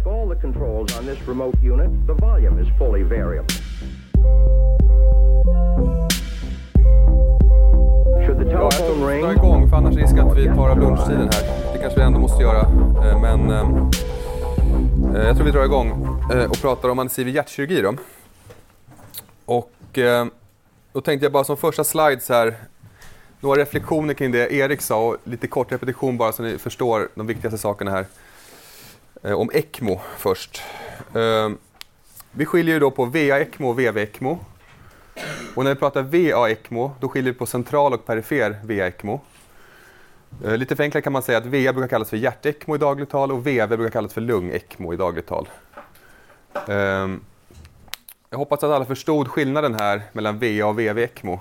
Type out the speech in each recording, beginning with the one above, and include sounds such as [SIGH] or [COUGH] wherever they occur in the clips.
Like all the controls on this remote unit, the volume is fully variable. Should the Ja, jag telephone tror ring... drar igång för annars riskerar att vi tar av lunchtiden här. Det kanske vi ändå måste göra. eh, Men eh, eh, jag tror vi drar igång och pratar om anestesi hjärtkirurgi då. Och eh, då tänkte jag bara som första slides här några reflektioner kring det Erik sa och lite kort repetition bara så ni förstår de viktigaste sakerna här. Eh, om ECMO först. Eh, vi skiljer ju då på VA-ECMO och VV-ECMO. Och när vi pratar VA-ECMO, då skiljer vi på central och perifer VA-ECMO. Eh, lite förenklat kan man säga att VA brukar kallas för hjärt-ECMO i dagligt tal och VV brukar kallas för lung-ECMO i dagligt tal. Ehm, jag hoppas att alla förstod skillnaden här mellan VA och VV-ECMO.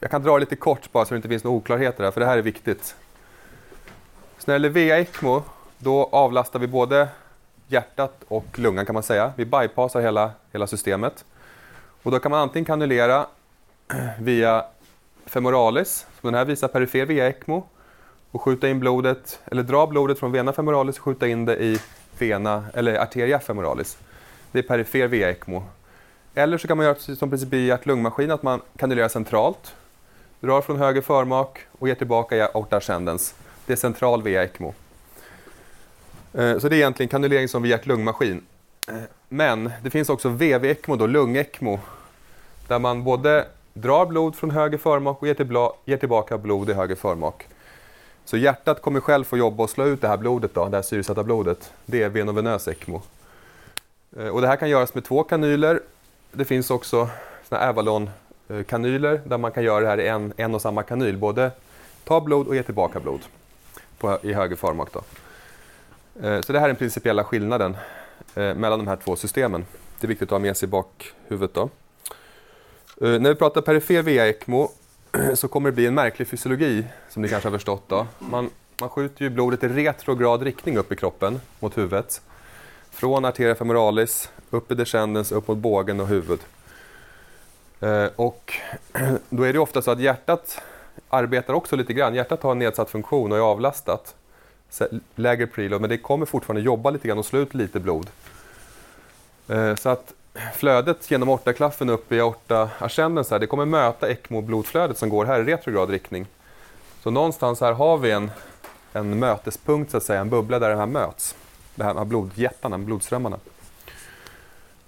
Jag kan dra lite kort bara så det inte finns några oklarheter här, för det här är viktigt. Så när det gäller VA-ECMO, då avlastar vi både hjärtat och lungan kan man säga. Vi bypassar hela, hela systemet. Och då kan man antingen kanulera [CLEARS THROAT] via femoralis, som den här visar perifer via ECMO, och skjuta in blodet, eller dra blodet från vena femoralis och skjuta in det i vena, eller arteria femoralis. Det är perifer via ECMO. Eller så kan man göra precis som princip i hjärt-lungmaskin, att man kanulerar centralt, drar från höger förmak och ger tillbaka i aorta ascendens. Det är central via ECMO. Eh, så det är egentligen kanulering som vid hjärt-lungmaskin. Eh, men det finns också VV-ECMO, då, lung-ECMO, där man både drar blod från höger förmak och ger, ger tillbaka blod i höger förmak. Så hjärtat kommer själv få jobba och slå ut det här blodet, då, det här syresatta blodet. Det är venovenös ECMO. Eh, och det här kan göras med två kanyler. Det finns också såna Avalon-kanyler där man kan göra det här i en, en och samma kanyl. Både ta blod och ge tillbaka blod på, i höger förmak. Då. Eh, så det här är den principiella skillnaden eh, mellan de här två systemen. Det är viktigt att ha med sig i bakhuvudet. Då. Eh, när vi pratar perifer VA-ECMO [CLEARS THROAT] så kommer det bli en märklig fysiologi som ni kanske har förstått. Då. Man, man skjuter ju blodet i retrograd riktning upp i kroppen mot huvudet. Från arteria femoralis, upp i descendens, upp mot bågen och huvud. Och [CLEARS THROAT] då är det ofta så att hjärtat arbetar också lite grann. Hjärtat har en nedsatt funktion och är avlastat. Lägre preload, men det kommer fortfarande jobba lite grann och slå ut lite blod. Eh, så att flödet genom aortaklaffen upp i aorta så här, det kommer möta ECMO-blodflödet som går här i retrograd riktning. Så någonstans här har vi en, en mötespunkt, så att säga, en bubbla där det här möts. Det här med blodjättarna, blodströmmarna.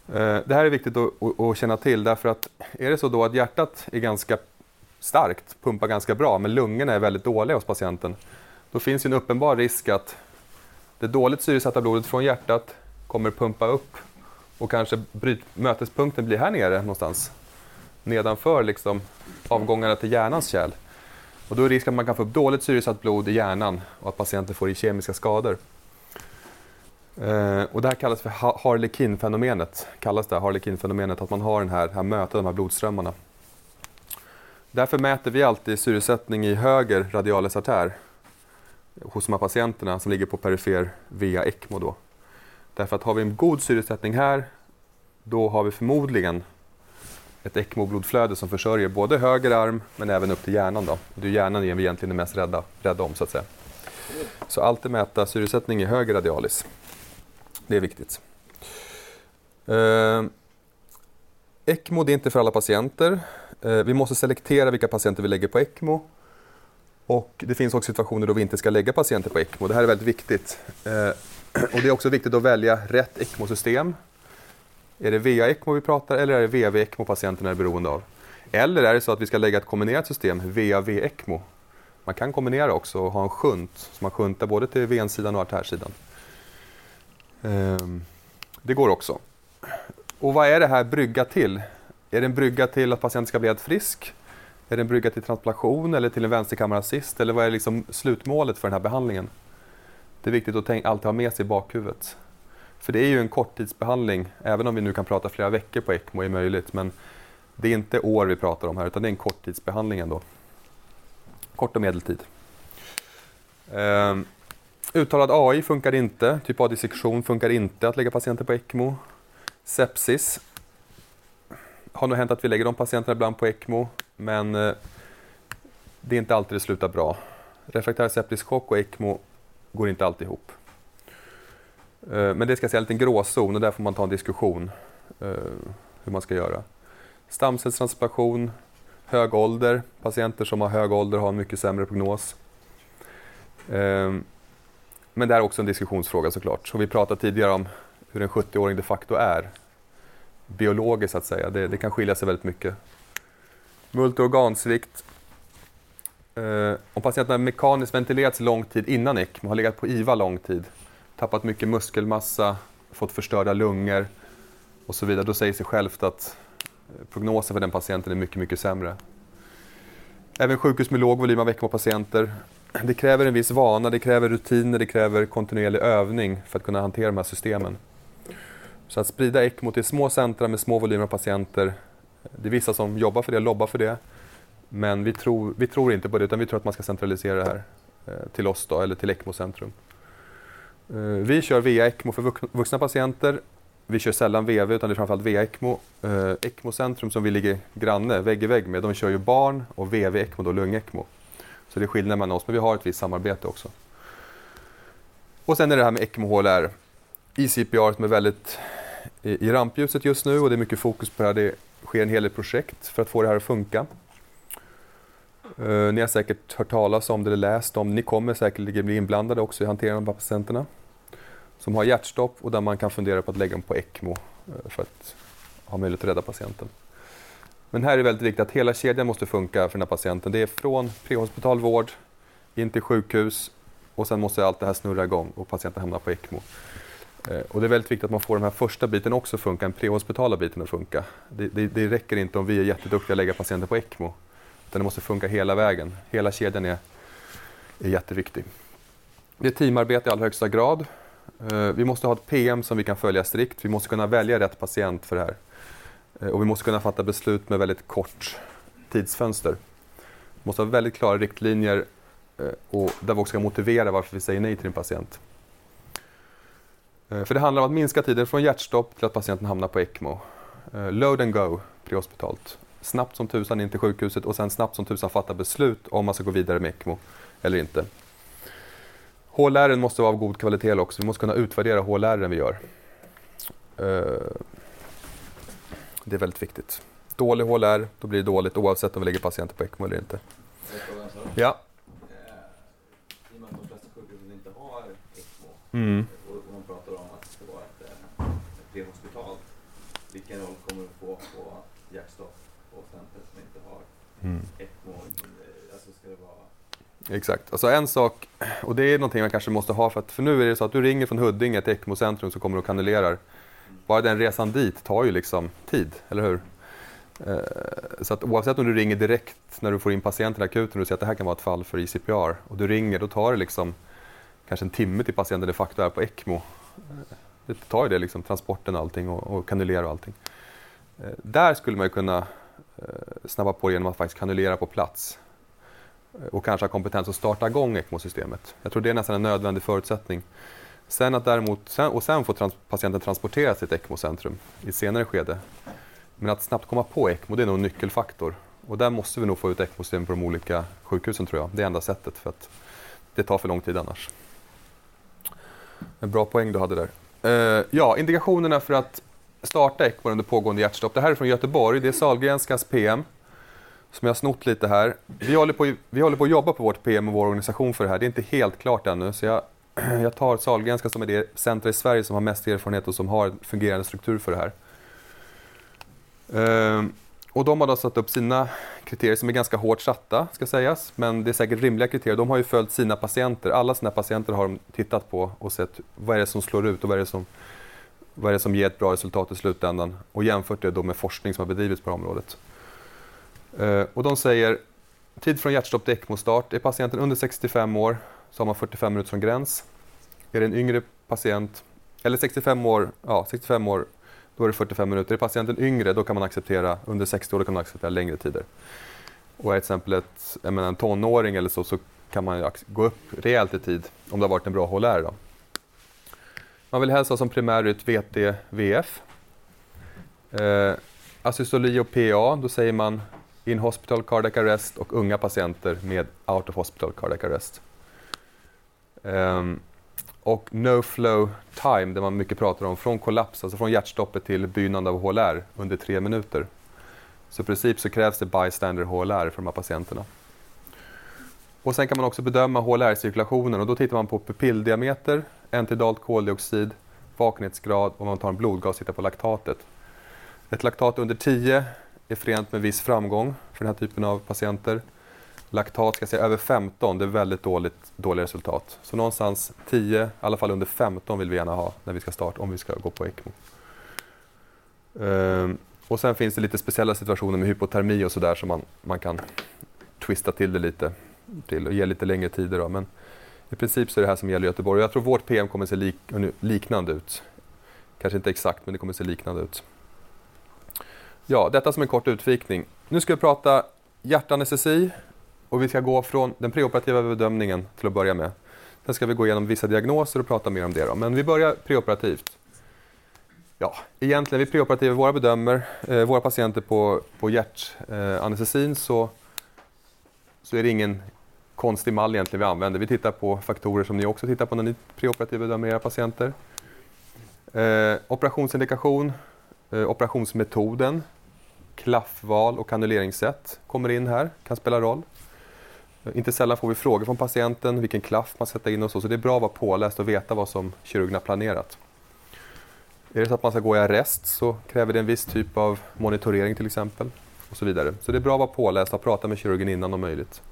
Eh, det här är viktigt att, att känna till därför att är det så då att hjärtat är ganska starkt, pumpar ganska bra, men lungorna är väldigt dåliga hos patienten, då finns ju en uppenbar risk att det dåligt syresatta blodet från hjärtat kommer pumpa upp och kanske bryt, mötespunkten blir här nere någonstans. Nedanför liksom avgångarna till hjärnans kärl. Och då är risken att man kan få upp dåligt syresatt blod i hjärnan och att patienten får i kemiska skador. Eh, och det här kallas för Harlekinfenomenet, Kallas det Harlequin-fenomenet, att man har den här, här mötet, de här blodströmmarna. Därför mäter vi alltid syresättning i höger radialis artär hos de här patienterna som ligger på perifer via ECMO. Då. Därför att har vi en god syresättning här, då har vi förmodligen ett ECMO-blodflöde som försörjer både höger arm men även upp till hjärnan. Då. Det är hjärnan vi egentligen är mest rädda, rädda om så att säga. Så alltid mäta syresättning i höger radialis. Det är viktigt. Eh, ECMO det är inte för alla patienter. Eh, vi måste selektera vilka patienter vi lägger på ECMO. Och det finns också situationer då vi inte ska lägga patienter på ECMO. Det här är väldigt viktigt. Eh, [CLEARS THROAT] och det är också viktigt att välja rätt ECMO-system. Är det VA-ECMO vi pratar eller är det VV-ECMO patienten är beroende av? Eller är det så att vi ska lägga ett kombinerat system, VA-V-ECMO? Man kan kombinera också och ha en shunt, så man shuntar både till vensidan och artärsidan. Ehm, Det går också. Och vad är det här brygga till? Är det en brygga till att patienten ska bli helt frisk? Är det en brygga till transplantation eller till en vänsterkammarassist? Eller vad är liksom slutmålet för den här behandlingen? Det är viktigt att tänk, alltid ha med sig i bakhuvudet. För det är ju en korttidsbehandling, även om vi nu kan prata flera veckor på ECMO är möjligt. Men det är inte år vi pratar om här, utan det är en korttidsbehandling ändå. Kort och medeltid. Ehm, uttalad AI funkar inte, typ A-dissektion funkar inte att lägga patienter på ECMO. Sepsis har nog hänt att vi lägger de patienterna ibland på ECMO, men eh, det är inte alltid det slutar bra. Refraktär septisk chock och ECMO går inte alltid ihop. Eh, men det ska säga en liten gråzon och där får man ta en diskussion eh, hur man ska göra. Stamcellstransplantation, hög ålder. Patienter som har hög ålder har en mycket sämre prognos. Eh, men det är också en diskussionsfråga såklart. Så vi pratade tidigare om hur en 70-åring de facto är. Biologiskt så att säga. Det, det kan skilja sig väldigt mycket. Multiorgansvikt. Eh, om patienten har mekaniskt ventilerats lång tid innan ECMO, har legat på IVA lång tid, tappat mycket muskelmassa, fått förstörda lungor och så vidare, då säger sig självt att eh, prognosen för den patienten är mycket, mycket sämre. Även sjukhus med låg volym av ECMO-patienter. [CLEARS THROAT] Det kräver en viss vana, det kräver rutiner, det kräver kontinuerlig övning för att kunna hantera de här systemen. Så att sprida ECMO till små centra med små volymer av patienter, det är vissa som jobbar för det, lobbar för det. Men vi tror, vi tror inte på det, utan vi tror att man ska centralisera det här eh, till oss då, eller till ECMO-centrum. Eh, vi kör VA-ECMO för vuxna patienter. Vi kör sällan VV, utan det är framförallt VA-ECMO. ECMO-centrum eh, som vi ligger granne, vägg i vägg med, de kör ju barn och VV-ECMO, då lung-ECMO. Så det är skillnad mellan oss, men vi har ett visst samarbete också. Och sen är det här med ECMO-HLR. ICPR som är väldigt i, i rampljuset just nu och det är mycket fokus på det här. Det sker en hel del projekt för att få det här att funka. Uh, ni har säkert hört talas om det eller läst om det. Ni kommer säkerligen bli inblandade också i hanteringen av patienterna som har hjärtstopp och där man kan fundera på att lägga dem på ECMO eh, för att ha möjlighet att rädda patienten. Men här är det väldigt viktigt att hela kedjan måste funka för den här patienten. Det är från prehospital vård in till sjukhus och sen måste allt det här snurra igång och patienten hamnar på ECMO. Eh, och det är väldigt viktigt att man får den här första biten också att funka, den prehospitala biten att funka. Det, det, det räcker inte om vi är jätteduktiga att lägga patienter på ECMO utan det måste funka hela vägen. Hela kedjan är, är jätteviktig. Det är teamarbete i allra högsta grad. Eh, vi måste ha ett PM som vi kan följa strikt. Vi måste kunna välja rätt patient för det här. Eh, och vi måste kunna fatta beslut med väldigt kort tidsfönster. Vi måste ha väldigt klara riktlinjer och där vi också ska motivera varför vi säger nej till en patient. För det handlar om att minska tiden från hjärtstopp till att patienten hamnar på ECMO. Load and go prehospitalt snabbt som tusan in till sjukhuset och sen snabbt som tusan fatta beslut om man ska gå vidare med ECMO eller inte. HLR måste vara av god kvalitet också. Vi måste kunna utvärdera HLR vi gör. Eh, det är väldigt viktigt. Dålig HLR, då blir det dåligt oavsett om vi lägger patienter på ECMO eller inte. Ja. I och med att de flesta sjukhusen inte har ECMO mm. och man pratar om att det ska vara ett, eh, ett prehospitalt. Vilken roll kommer det få på hjärtstopp Mm. ECMO, alltså ska det vara... Exakt. Alltså en sak, och det är någonting man kanske måste ha för att för nu är det så att du ringer från Huddinge till ECMO-centrum så kommer du och kannulerar. Bara den resan dit tar ju liksom tid, eller hur? Eh, så att oavsett om du ringer direkt när du får in patienten i akuten och du säger att det här kan vara ett fall för ICPR och du ringer, då tar det liksom kanske en timme till patienten de facto är på ECMO. Det tar ju det, liksom, transporten och allting och, och kanulera och allting. Eh, där skulle man ju kunna Eh, snabba på genom att faktiskt kanulera på plats eh, och kanske ha kompetens att starta igång ECMO-systemet. Jag tror det är nästan en nödvändig förutsättning. Sen att däremot, och sen får trans patienten transporteras till ett ECMO-centrum i ett senare skede. Men att snabbt komma på ECMO, det är nog en nyckelfaktor. Och där måste vi nog få ut ECMO-system på de olika sjukhusen tror jag. Det är enda sättet för att det tar för lång tid annars. En bra poäng du hade där. Uh, ja, indikationerna för att starta ECMO under pågående hjärtstopp. Det här är från Göteborg, det är Sahlgrenskas PM som jag har snott lite här. Vi håller, på, vi håller på att jobba på vårt PM och vår organisation för det här. Det är inte helt klart ännu, så jag, [CLEARS THROAT] jag tar Sahlgrenska som är det center i Sverige som har mest erfarenhet och som har en fungerande struktur för det här. Uh, och de har då satt upp sina kriterier som är ganska hårt satta, ska sägas, men det är säkert rimliga kriterier. De har ju följt sina patienter. Alla sina patienter har de tittat på och sett vad är det som slår ut och vad är det som vad är det som ger ett bra resultat i slutändan? Och jämfört det då med forskning som har bedrivits på området. Eh, och de säger tid från hjärtstopp till ECMO-start. Är patienten under 65 år så har man 45 minuter som gräns. Är det en yngre patient, eller 65 år, ja 65 år, då är det 45 minuter. Är patienten yngre, då kan man acceptera, under 60 år, då kan man acceptera längre tider. Och är till exempel menar, en tonåring eller så, så kan man gå upp rejält i tid om det har varit en bra HLR. Då. Man vill helst ha som primärut VT-VF. Eh, asystoli och PA, då säger man in hospital cardiac arrest och unga patienter med out of hospital cardiac arrest. Eh, och no flow time, det man mycket pratar om, från kollaps, alltså från hjärtstoppet till begynnande av HLR under tre minuter. Så i princip så krävs det bystander HLR för de här patienterna. Och sen kan man också bedöma HLR-cirkulationen och då tittar man på pupilldiameter, entidalt koldioxid, vakenhetsgrad och man tar en blodgas och tittar på laktatet. Ett laktat under 10 är förenat med viss framgång för den här typen av patienter. Laktat ska säga över 15, det är väldigt dåligt, dåliga resultat. Så någonstans 10, i alla fall under 15 vill vi gärna ha när vi ska starta, om vi ska gå på ECMO. Ehm, och sen finns det lite speciella situationer med hypotermi och sådär som man, man kan twista till det lite till och ge lite längre tider. Då. Men i princip så är det här som gäller Göteborg. Jag tror vårt PM kommer se lik, liknande ut. Kanske inte exakt, men det kommer se liknande ut. Ja, detta som en kort utvikning. Nu ska vi prata hjärtanestesi och vi ska gå från den preoperativa bedömningen till att börja med. Sen ska vi gå igenom vissa diagnoser och prata mer om det. Då. Men vi börjar preoperativt. Ja, egentligen, vi preoperativa våra bedömer eh, våra patienter på, på hjärtanestesin eh, så, så är det ingen konstig mall egentligen vi använder. Vi tittar på faktorer som ni också tittar på när ni preoperativt bedömer era patienter. Eh, operationsindikation, eh, operationsmetoden, klaffval och kanuleringssätt kommer in här, kan spela roll. Inte sällan får vi frågor från patienten vilken klaff man ska sätta in och så, så det är bra att vara påläst och veta vad som kirurgen har planerat. Är det så att man ska gå i arrest så kräver det en viss typ av monitorering till exempel. och Så vidare. Så det är bra att vara påläst och prata med kirurgen innan om möjligt.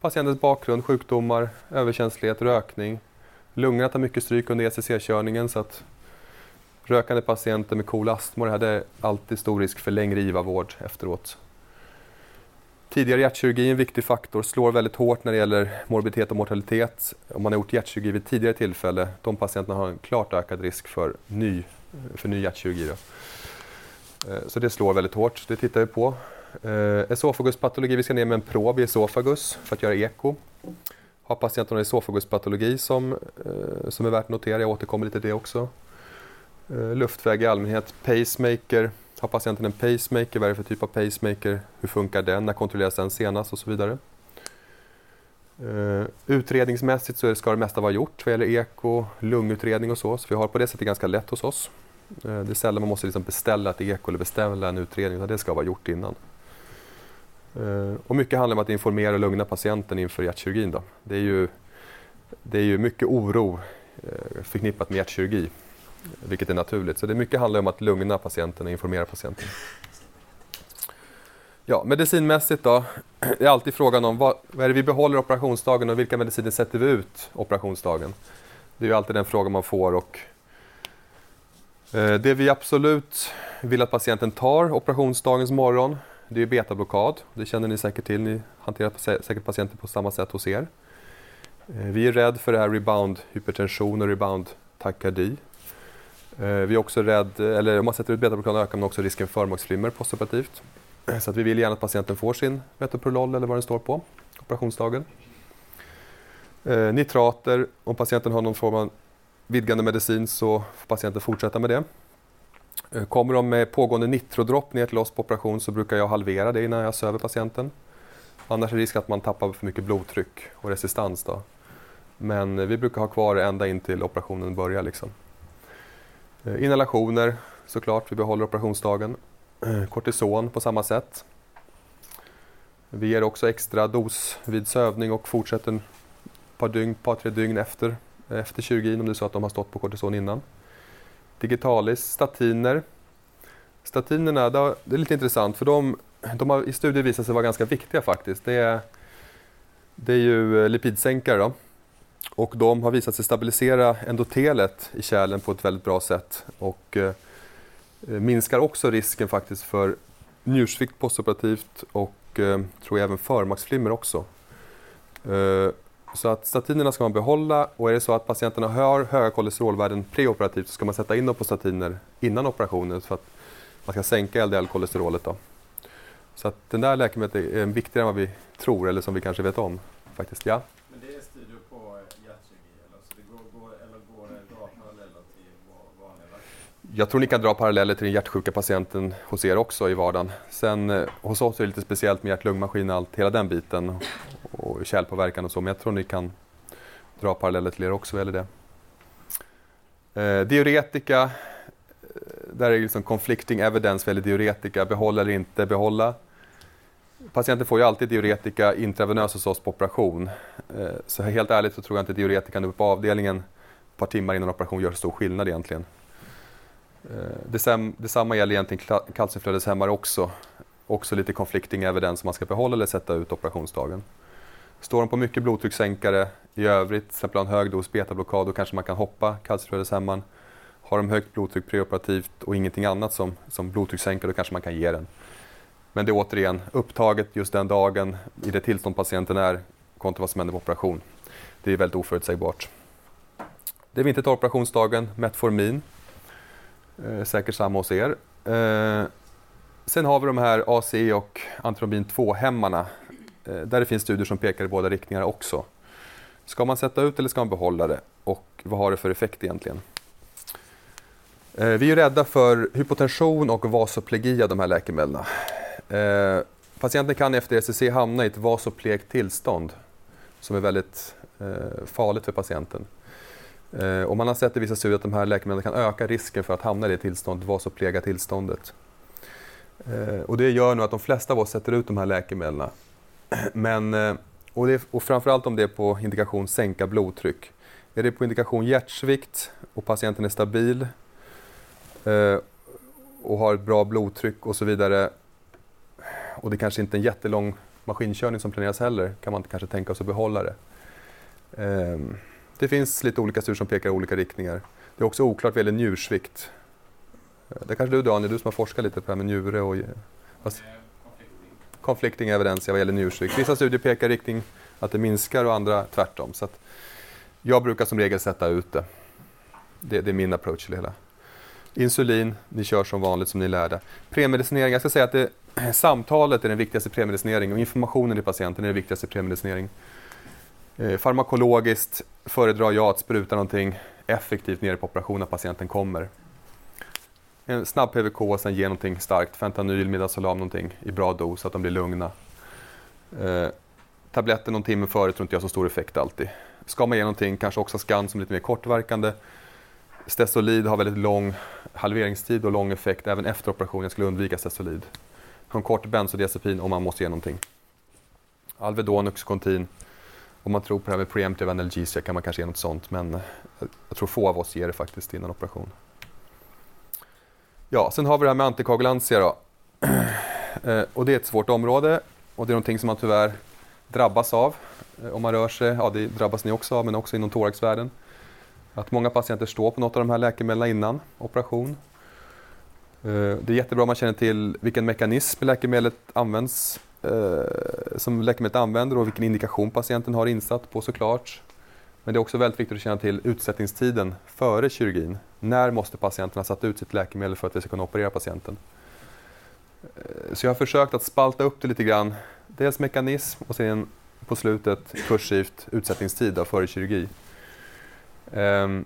Patientens bakgrund, sjukdomar, överkänslighet, rökning. Lungorna tar mycket stryk under ECC-körningen så att rökande patienter med KOL astma det är alltid stor risk för längre IVA-vård efteråt. Tidigare hjärtkirurgi är en viktig faktor, slår väldigt hårt när det gäller morbiditet och mortalitet. Om man har gjort hjärtkirurgi vid tidigare tillfälle, de patienterna har en klart ökad risk för ny, för ny hjärtkirurgi. Då. Eh, så det slår väldigt hårt, det tittar vi på. Eh, esofaguspatologi, vi ska ner med en prob i esofagus för att göra eko. Har patienten esofaguspatologi som, eh, som är värt att notera, jag återkommer lite till det också. Luftväg i allmänhet, pacemaker, har patienten en pacemaker, vad är det för typ av pacemaker, hur funkar den, när kontrolleras den senast och så vidare. Uh, utredningsmässigt så ska det mesta vara gjort vad gäller eko, lungutredning och så. Så vi har på det sättet ganska lätt hos oss. Uh, det är sällan man måste liksom beställa ett eko eller beställa en utredning, utan det ska vara gjort innan. Uh, och mycket handlar om att informera och lugna patienten inför hjärtkirurgin. Då. Det, är ju, det är ju mycket oro förknippat med hjärtkirurgi, vilket är naturligt. Så det mycket handlar om att lugna patienten och informera patienten. Ja, medicinmässigt då, det är alltid frågan om vad, vad är det vi behåller operationsdagen och vilka mediciner sätter vi ut operationsdagen? Det är ju alltid den frågan man får och eh, det vi absolut vill att patienten tar operationsdagens morgon, det är betablockad. Det känner ni säkert till, ni hanterar säkert patienter på samma sätt hos er. Eh, vi är rädda för det här rebound hypertension och rebound-takardi, Eh, vi är också rädd, eller om man sätter ut betablockaden ökar man också risken för förmaksflimmer postoperativt. Eh, så att vi vill gärna att patienten får sin metoprolol eller vad den står på operationsdagen. Eh, nitrater, om patienten har någon form av vidgande medicin så får patienten fortsätta med det. Kommer de med pågående nitrodropp ner till oss på operation så brukar jag halvera det innan jag söver patienten. Annars är det risk att man tappar för mycket blodtryck och resistans. Då. Men vi brukar ha kvar det ända in till operationen börjar. Liksom. Eh, inhalationer såklart, vi behåller operationsdagen. Eh, kortison på samma sätt. Vi ger också extra dos vid sövning och fortsätter ett par, dygn, par tre dygn efter, efter kirurgin om det är så att de har stått på kortison innan. Digitalis, statiner. Statinerna, det är lite intressant för de, de har i studier visat sig vara ganska viktiga faktiskt. Det är, det är ju eh, lipidsänkare då. Och de har visat sig stabilisera endotelet i kärlen på ett väldigt bra sätt. Och, eh, minskar också risken faktiskt för njursvikt postoperativt och eh, tror jag även förmaksflimmer också. Eh, så att statinerna ska man behålla och är det så att patienterna har höga kolesterolvärden preoperativt så ska man sätta in dem på statiner innan operationen för att man ska sänka LDL-kolesterolet. Då. Så att den där läkemedlet är viktigare än vad vi tror eller som vi kanske vet om. faktiskt. Ja. Jag tror ni kan dra paralleller till den hjärtsjuka patienten hos er också i vardagen. Sen eh, hos oss är det lite speciellt med hjärt-lungmaskin och allt, hela den biten och kärlpåverkan och så, men jag tror ni kan dra paralleller till er också eller det. Eh, diuretika, eh, där är det liksom conflicting evidence vad gäller diuretika, behålla eller inte behålla. Patienten får ju alltid diuretika intravenöst hos oss på operation. Eh, så helt ärligt så tror jag inte diuretikan uppe på avdelningen ett par timmar innan operation gör stor skillnad egentligen. Eh, Detsamma gäller egentligen kalciumflödeshämmare också. Också lite conflicting evidens om man ska behålla eller sätta ut operationsdagen. Står de på mycket blodtryckssänkare i övrigt, till exempel en hög dos betablockad, då kanske man kan hoppa kalciumflödeshämmaren. Har de högt blodtryck preoperativt och ingenting annat som, som blodtryckssänkare, då kanske man kan ge den. Men det är återigen upptaget just den dagen i det tillstånd patienten är kontra vad som händer på operation. Det är väldigt oförutsägbart. Det vi inte tar operationsdagen, Metformin. Eh, säkert samma hos er. Eh, sen har vi de här ACE och antrombin 2-hämmarna. Eh, där det finns studier som pekar i båda riktningar också. Ska man sätta ut eller ska man behålla det? Och vad har det för effekt egentligen? Eh, vi är rädda för hypotension och vasoplegi av de här läkemedlen. Eh, patienten kan efter ECC hamna i ett vasoplegt tillstånd som är väldigt eh, farligt för patienten. Eh, och man har sett i vissa studier att de här läkemedlen kan öka risken för att hamna i det tillståndet, vasoplega tillståndet. Eh, och det gör nu att de flesta av oss sätter ut de här läkemedlen. [CLEARS THROAT] Men, eh, och, det, och framförallt om det är på indikation sänka blodtryck. Är det på indikation hjärtsvikt och patienten är stabil och har ett bra blodtryck och så vidare och det kanske inte är en jättelång maskinkörning som planeras heller, kan man kanske tänka sig att behålla det. Ehm, det finns lite olika studier som pekar i olika riktningar. Det är också oklart vad gäller njursvikt. Eh, det kanske du Daniel, du som har forskat lite på det här med njure och fast, conflicting evidens vad gäller njursvikt. Vissa studier pekar i riktning att det minskar och andra tvärtom. Så jag brukar som regel sätta ut det. det. Det är min approach till det hela. Insulin, ni kör som vanligt som ni lärde. Premedicinering, jag ska säga att det, [CLEARS THROAT] samtalet är den viktigaste premedicineringen och informationen till patienten är den viktigaste premedicinering. Eh, farmakologiskt föredrar jag att spruta någonting effektivt nere på operationen när patienten kommer. En snabb PVK och sen ge någonting starkt, fentanyl, midazolam någonting i bra dos så att de blir lugna. Eh, tabletter någon timme före tror inte jag har så stor effekt alltid. Ska man ge någonting, kanske också scan som är lite mer kortverkande. Stesolid har väldigt lång halveringstid och lång effekt även efter operationen Jag skulle undvika Stesolid en kort bensodiazepin om man måste ge någonting. Alvedon, Oxycontin. Om man tror på det här med preemptive analgesia kan man kanske ge något sånt men eh, jag tror få av oss ger det faktiskt innan operation. Ja, sen har vi det här med antikoagulantia då. [CLEARS THROAT] Eh, och det är ett svårt område och det är någonting som man tyvärr drabbas av eh, om man rör sig. Ja, det drabbas ni också av men också inom thoraxvärlden. Att många patienter står på något av de här läkemedlen innan operation det är jättebra om man känner till vilken mekanism läkemedlet används, Eh, som läkemedlet använder och vilken indikation patienten har insatt på såklart. Men det är också väldigt viktigt att känna till utsättningstiden före kirurgin. När måste patienten ha satt ut sitt läkemedel för att vi ska kunna operera patienten? Eh, så jag har försökt att spalta upp det lite grann. Dels mekanism och sen på slutet kursivt utsättningstid före kirurgi. Ehm,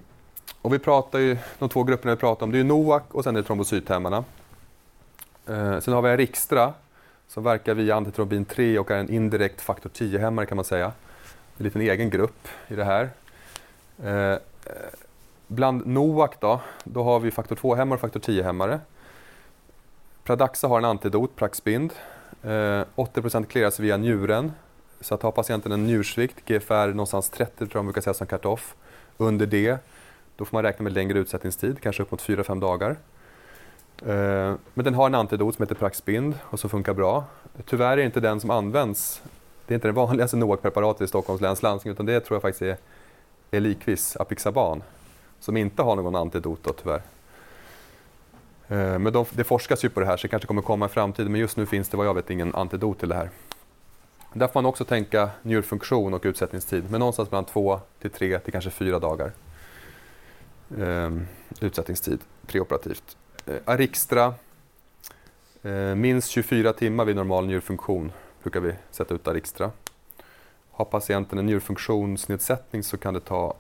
och vi pratar ju, de två grupperna vi pratar om, det är NOAC och sen är det trombocythämmarna. Ehm, sen har vi Rixtra som verkar via antitrombin 3 och är en indirekt faktor 10-hämmare kan man säga. En liten egen grupp i det här. Eh, bland NOAC då, då har vi faktor 2-hämmare och faktor 10-hämmare. Pradaxa har en antidot, Praxbind. Eh, 80% clearas via njuren. Så att har patienten en njursvikt, GFR någonstans 30 tror jag man brukar säga som cut-off, under det då får man räkna med längre utsättningstid, kanske upp mot 4-5 dagar. Eh, men den har en antidot som heter Praxbind och som funkar bra. Tyvärr är det inte den som används. Det är inte det vanligaste [LAUGHS] NOAC-preparatet i Stockholms läns landsting utan det tror jag faktiskt är Eliquis, Apixaban, som inte har någon antidot då, tyvärr. Eh, men de, det forskas ju på det här så det kanske kommer komma i framtiden men just nu finns det vad jag vet ingen antidot till det här. Där får man också tänka njurfunktion och utsättningstid, men någonstans mellan två till tre till kanske fyra dagar ehm, utsättningstid preoperativt. Eh, Arixtra, eh, minst 24 timmar vid normal njurfunktion brukar vi sätta ut Arixtra. Har patienten en njurfunktionsnedsättning så kan det ta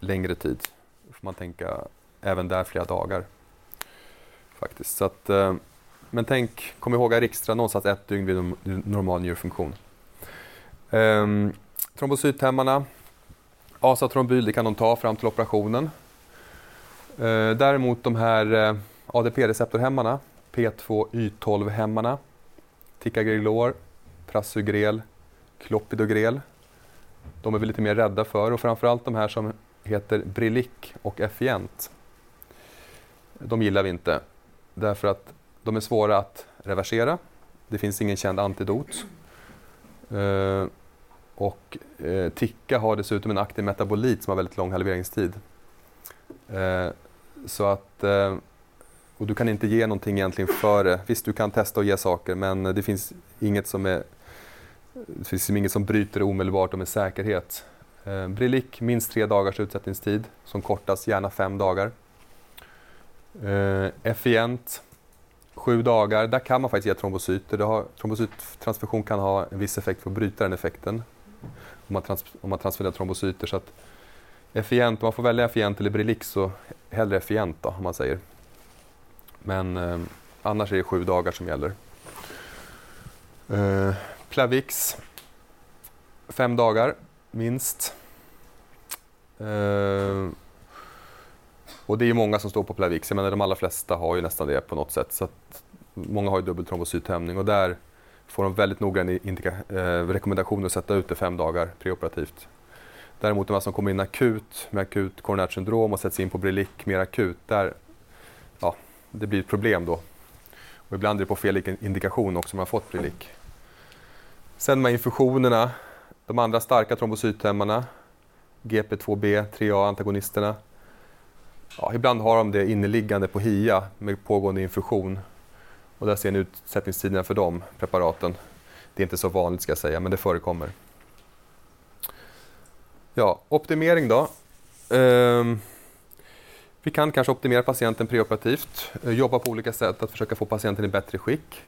längre tid. Då får man tänka även där flera dagar. Faktiskt. Så att, eh, men tänk, kom ihåg Arixtra någonstans ett dygn vid normal njurfunktion. Ehm, um, trombocythämmarna, asatrombyl, det kan de ta fram till operationen. Eh, däremot de här eh, ADP-receptorhämmarna, P2Y12-hämmarna, Ticagrelor, Prasugrel, Clopidogrel, de är vi lite mer rädda för och framförallt de här som heter Brilic och Effient. De gillar vi inte därför att de är svåra att reversera. Det finns ingen känd antidot. Eh, och eh, Ticka har dessutom en aktiv metabolit som har väldigt lång halveringstid. Eh, så att, eh, och du kan inte ge någonting egentligen före. Visst, du kan testa och ge saker men det finns inget som är det finns liksom inget som bryter omedelbart och med säkerhet. Eh, Brilic, minst tre dagars utsättningstid, som kortas gärna fem dagar. Eh, Effient, sju dagar. Där kan man faktiskt ge trombocyter. Det har, trombocyttransfusion kan ha en viss effekt för att bryta den effekten. Om man, trans, om man transfererar trombocyter. Så att Effient, om man får välja Effient eller Brilic så hellre Effient då, om man säger. Men eh, annars är det sju dagar som gäller. Eh, Plavix, fem dagar minst. Eh, och det är många som står på Plavix. Jag menar, de allra flesta har ju nästan det på något sätt. Så många har ju dubbeltrombocythämning och där får de väldigt noggranna eh, rekommendationer att sätta ut det fem dagar preoperativt. Däremot de som kommer in akut med akut koronärt syndrom och sätts in på Brilic mer akut, där det blir ett problem då. Och ibland är det på fel indikation också om man har fått Brilic. Sen med infusionerna, de andra starka trombocythämmarna, GP2B, 3A-antagonisterna. Ja, ibland har de det inneliggande på HIA med pågående infusion. Och där ser ni utsättningstiderna för de preparaten. Det är inte så vanligt ska jag säga, men det förekommer. Ja, optimering då. Ehm vi kan kanske optimera patienten preoperativt, eh, jobba på olika sätt att försöka få patienten i bättre skick.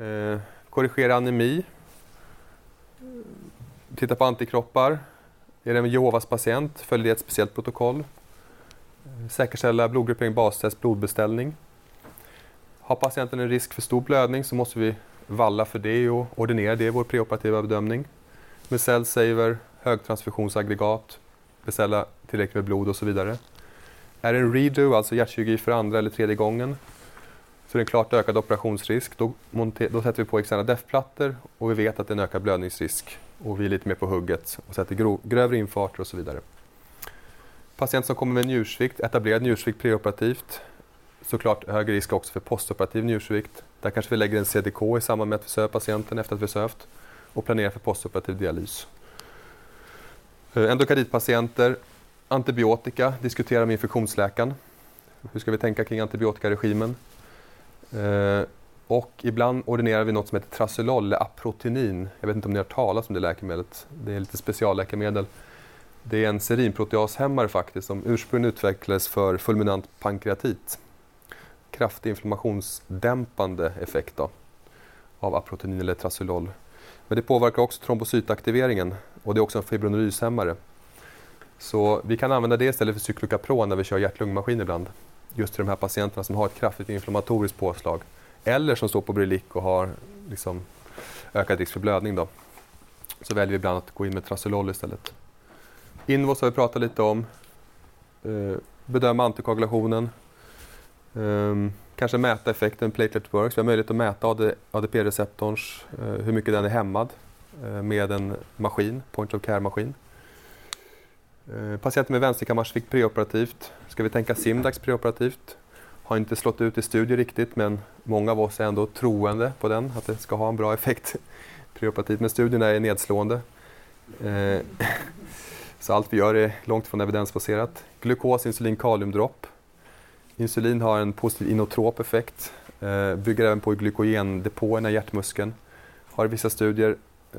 Eh, korrigera anemi, titta på antikroppar. Är det en Jehovas patient följer det ett speciellt protokoll. Eh, säkerställa blodgruppering, bastest, blodbeställning. Har patienten en risk för stor blödning så måste vi valla för det och ordinera det i vår preoperativa bedömning. Med cellsaver, högtransfusionsaggregat, beställa tillräckligt med blod och så vidare. Är det en redo, alltså hjärtkirurgi för andra eller tredje gången, så är det en klart ökad operationsrisk. Då, då sätter vi på externa DEF-plattor och vi vet att det är en ökad blödningsrisk och vi är lite mer på hugget och sätter grövre infarter och så vidare. Patient som kommer med njursvikt, etablerad njursvikt preoperativt, såklart högre risk också för postoperativ njursvikt. Där kanske vi lägger en CDK i samband med att vi söver patienten efter att vi sövt och planerar för postoperativ dialys. Eh, endokarditpatienter, antibiotika, diskuterar med infektionsläkaren. Hur ska vi tänka kring antibiotikaregimen? Eh, och ibland ordinerar vi något som heter Trasolol eller Aprotinin. Jag vet inte om ni har hört talas om det läkemedlet. Det är lite specialläkemedel. Det är en serinproteashämmare faktiskt som ursprungligen utvecklades för fulminant pankreatit. Kraftig inflammationsdämpande effekt då, av aprotinin eller trasolol. Men det påverkar också trombocytaktiveringen och det är också en fibrinolyshämmare. Så vi kan använda det istället för cyklokapron när vi kör hjärt-lungmaskin ibland. Just till de här patienterna som har ett kraftigt inflammatoriskt påslag eller som står på Brilic och har liksom ökad risk för blödning. Då. Så väljer vi ibland att gå in med Trasolol istället. Invos har vi pratat lite om. Eh, bedöma antikoagulationen. Ehm, kanske mäta effekten platelet works. Vi har möjlighet att mäta ADP-receptorns, eh, hur mycket den är hämmad eh, med en maskin, point of care-maskin. Eh, Patienter med vänsterkammarsvikt preoperativt. Ska vi tänka Simdax preoperativt? har inte slått ut i studier riktigt men många av oss är ändå troende på den, att det ska ha en bra effekt [LAUGHS] preoperativt. Men studierna är nedslående. Eh, [LAUGHS] så allt vi gör är långt från evidensbaserat. Glukos, insulin, kaliumdropp. Insulin har en positiv inotrop effekt, eh, bygger även på glykogendepåerna i hjärtmuskeln. Har i vissa studier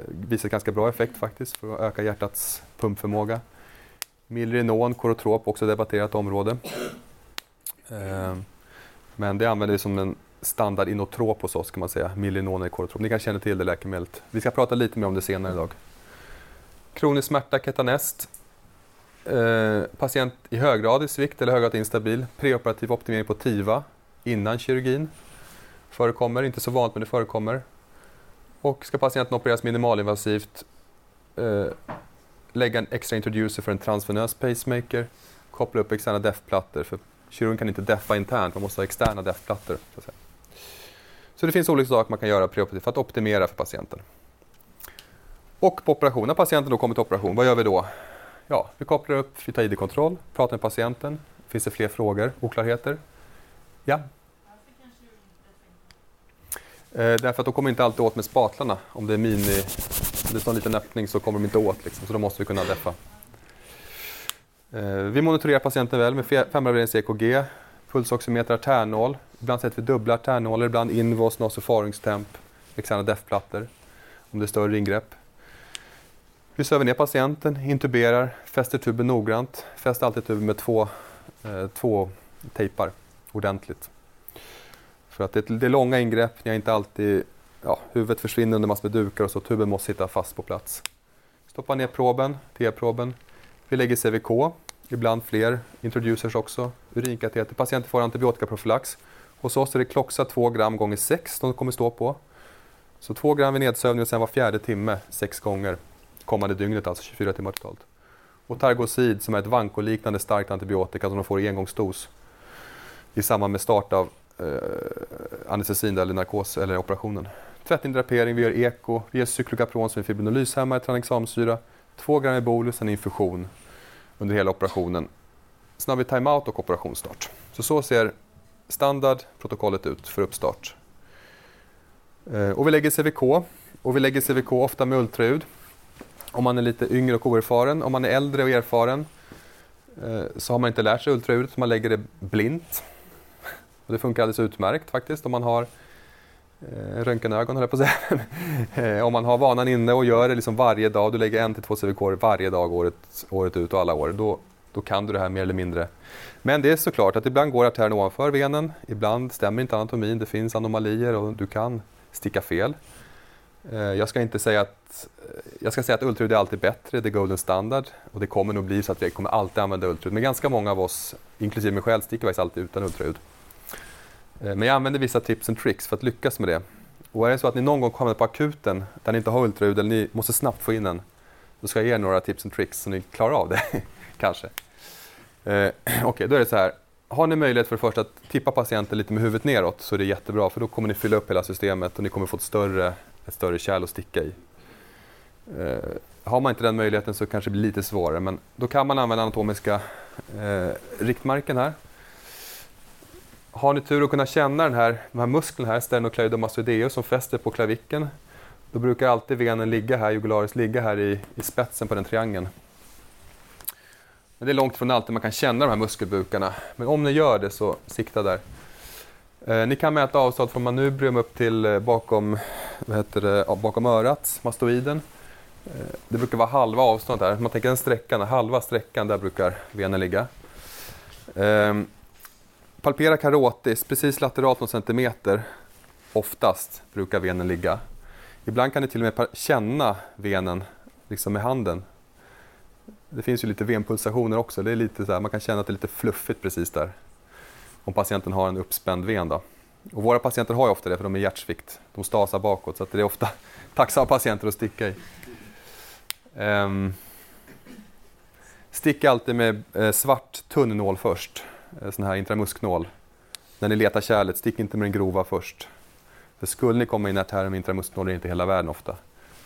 visat ganska bra effekt faktiskt för att öka hjärtats pumpförmåga. Milrinon, korotrop, också debatterat område. Eh, men det använder vi som en standard inotrop hos oss kan man säga, Millinone korotrop. Ni kanske känner till det läkemedlet. Vi ska prata lite mer om det senare idag. Kronisk smärta, ketanest. Eh, patient i höggradig svikt eller höggradigt instabil. Preoperativ optimering på TIVA innan kirurgin. Förekommer, inte så vanligt men det förekommer. Och ska patienten opereras minimalinvasivt, eh, lägga en extra introducer för en transvenös pacemaker koppla upp externa DEF-plattor. För kirurgen kan inte deffa internt, man måste ha externa DEF-plattor. Så, så det finns olika saker man kan göra preoperativt för att optimera för patienten. Och på operation, när patienten då kommer till operation, vad gör vi då? Ja, vi kopplar upp, vi tar ID-kontroll, pratar med patienten. Finns det fler frågor, oklarheter? Ja? Eh, därför att de kommer inte alltid åt med spatlarna. Om det är mini, det är en liten öppning så kommer de inte åt. Liksom, så då måste vi kunna deffa. Eh, vi monitorerar patienten väl med femavdelnings EKG, pulsoximeter, artärnål. Ibland sätter vi dubbla artärnålar, ibland invos, nasofaringstemp, externa deffplattor om det är större ingrepp. Vi söver ner patienten, intuberar, fäster tuben noggrant. Fäst alltid tuben med två, eh, två tejpar ordentligt. För att det är, det är långa ingrepp, ni har inte alltid, ja, huvudet försvinner under massor med dukar och så tuben måste sitta fast på plats. Stoppa ner proben, T-proben. Vi lägger CVK, ibland fler introducers också. Urinkateter, patienten får antibiotikaprofylax. Hos oss är det Kloxa 2 gram gånger 6 de kommer stå på. Så 2 gram vid nedsövning och sen var fjärde timme, 6 gånger kommande dygnet, alltså 24 timmar totalt. Och Targocid som är ett vankoliknande starkt antibiotika som de får i engångsdos i samband med start av eh, anestesin eller narkos eller operationen. Tvättindrapering, vi gör eko, vi ger cyklokapron som är fibrinolyshämmare, tranexamsyra, 2 gram bolus, en infusion under hela operationen. Sen har vi timeout och operationsstart. Så så ser standardprotokollet ut för uppstart. Eh, och vi lägger CVK och vi lägger CVK ofta med ultraljud om man är lite yngre och oerfaren. Om man är äldre och erfaren eh, så har man inte lärt sig ultraljudet, så man lägger det blint. Och det funkar alldeles utmärkt faktiskt om man har eh, röntgenögon, höll jag på att säga. [LAUGHS] Eh, om man har vanan inne och gör det liksom varje dag, du lägger en till två CVK varje dag året, året ut och alla år, då, då kan du det här mer eller mindre. Men det är såklart att ibland går artären ovanför venen, ibland stämmer inte anatomin, det finns anomalier och du kan sticka fel. Eh, jag ska inte säga att, eh, jag ska säga att ultraljud är alltid bättre, det är golden standard och det kommer nog bli så att vi kommer alltid använda ultraljud. Men ganska många av oss, inklusive mig själv, sticker faktiskt alltid utan ultraljud. Eh, men jag använder vissa tips and tricks för att lyckas med det. Och är det så att ni någon gång kommer på akuten där ni inte har ultraljud eller ni måste snabbt få in en, då ska jag ge er några tips and tricks så ni klarar av det, [LAUGHS] kanske. Eh, [CLEARS THROAT] okej, okay, då är det så här. Har ni möjlighet för det första att tippa patienten lite med huvudet neråt så är det jättebra för då kommer ni fylla upp hela systemet och ni kommer få ett större ett större kärl att sticka i. Eh, har man inte den möjligheten så kanske det blir lite svårare men då kan man använda anatomiska eh, riktmärken här. Har ni tur att kunna känna den här, de här musklerna här, sternocleidomastoideus som fäster på klaviken, då brukar alltid venen ligga här, jugularis ligga här i, i spetsen på den triangeln. Men det är långt från alltid man kan känna de här muskelbukarna. Men om ni gör det så sikta där. Eh, ni kan mäta avstånd från manubrium upp till eh, bakom, vad heter det, bakom örat, mastoiden. Eh, det brukar vara halva avståndet där. Man tänker den sträckan, halva sträckan, där brukar venen ligga. Eh, Palpera karotis, precis lateralt någon centimeter, oftast brukar venen ligga. Ibland kan ni till och med känna venen liksom med handen. Det finns ju lite venpulsationer också, det är lite så här, man kan känna att det är lite fluffigt precis där om patienten har en uppspänd ven. Då. Och våra patienter har ju ofta det för de är hjärtsvikt. De stasar bakåt så att det är ofta [LAUGHS] tacksamma patienter att sticka i. Um, stick alltid med eh, svart tunn nål först, Eh, sån här intramusknål. När ni letar kärlet, stick inte med den grova först. För skulle ni komma in i artären med intramusknål är det inte hela världen ofta.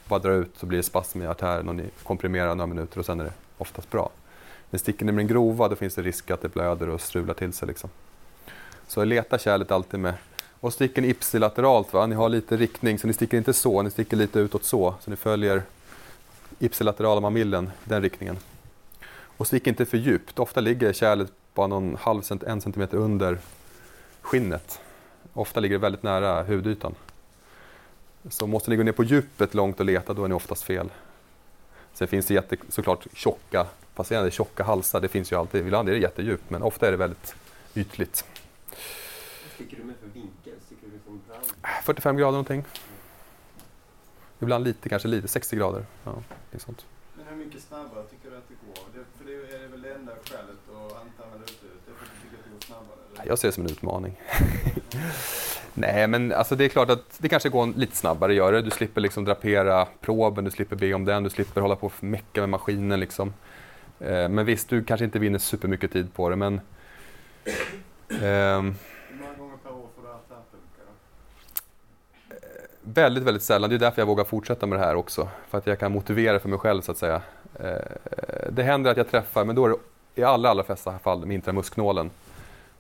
Bara dra ut så blir det spasm i artären och ni komprimerar några minuter och sen är det oftast bra. Men sticker ni med den grova då finns det risk att det blöder och strular till sig. Liksom. Så leta kärlet alltid med. Och sticker ni ipsilateralt, va? ni har lite riktning så ni sticker inte så, ni sticker lite utåt så. Så ni följer ipsilaterala mamillen, den riktningen. Och stick inte för djupt, ofta ligger kärlet bara någon halv cent, en centimeter under skinnet. Ofta ligger det väldigt nära hudytan. Så måste ni gå ner på djupet långt och leta, då är ni oftast fel. Sen finns det jätte, såklart tjocka patienter, tjocka halsar, det finns ju alltid. Ibland är det jättedjupt, men ofta är det väldigt ytligt. Sticker du med för vinkel? Sticker du liksom fram? 45 grader någonting. Ibland lite, kanske lite, 60 grader. Ja, sånt. Men hur mycket snabbare tycker du att det går? Det, för det är väl det enda skälet att inte använda utbudet? Det är för att du tycker att det går snabbare? Eller? Jag ser det som en utmaning. [LAUGHS] Nej, men alltså det är klart att det kanske går lite snabbare att göra det. Du slipper liksom drapera proben, du slipper be om den, du slipper hålla på och mecka med maskinen. Liksom. Eh, men visst, du kanske inte vinner supermycket tid på det men ehm, då? väldigt, väldigt sällan. Det är därför jag vågar fortsätta med det här också. För att jag kan motivera för mig själv så att säga. Eh, det händer att jag träffar, men då är det i allra, allra flesta fall med intramusknålen.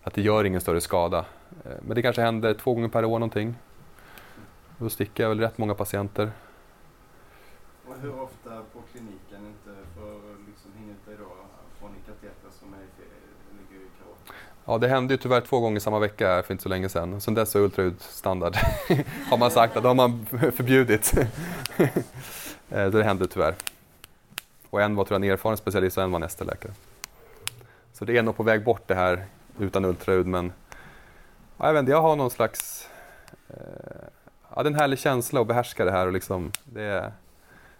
Att det gör ingen större skada. Eh, men det kanske händer två gånger per år någonting. Då sticker jag väl rätt många patienter. Och hur ofta på kliniken, inte för liksom hinner inte då få ni kateter som är ligger i karot? Ja, det hände ju tyvärr två gånger samma vecka här för inte så länge sedan. Sen dess är ultraljud standard. [LAUGHS] har man sagt att det har man [LAUGHS] förbjudit. [LAUGHS] Eh, det hände tyvärr. Och en var tror jag en erfaren specialist och en var en ST-läkare. Så det är nog på väg bort det här utan ultraljud men ja, jag vet inte, jag har någon slags eh, ja, det är en härlig känsla att behärska det här och liksom det är,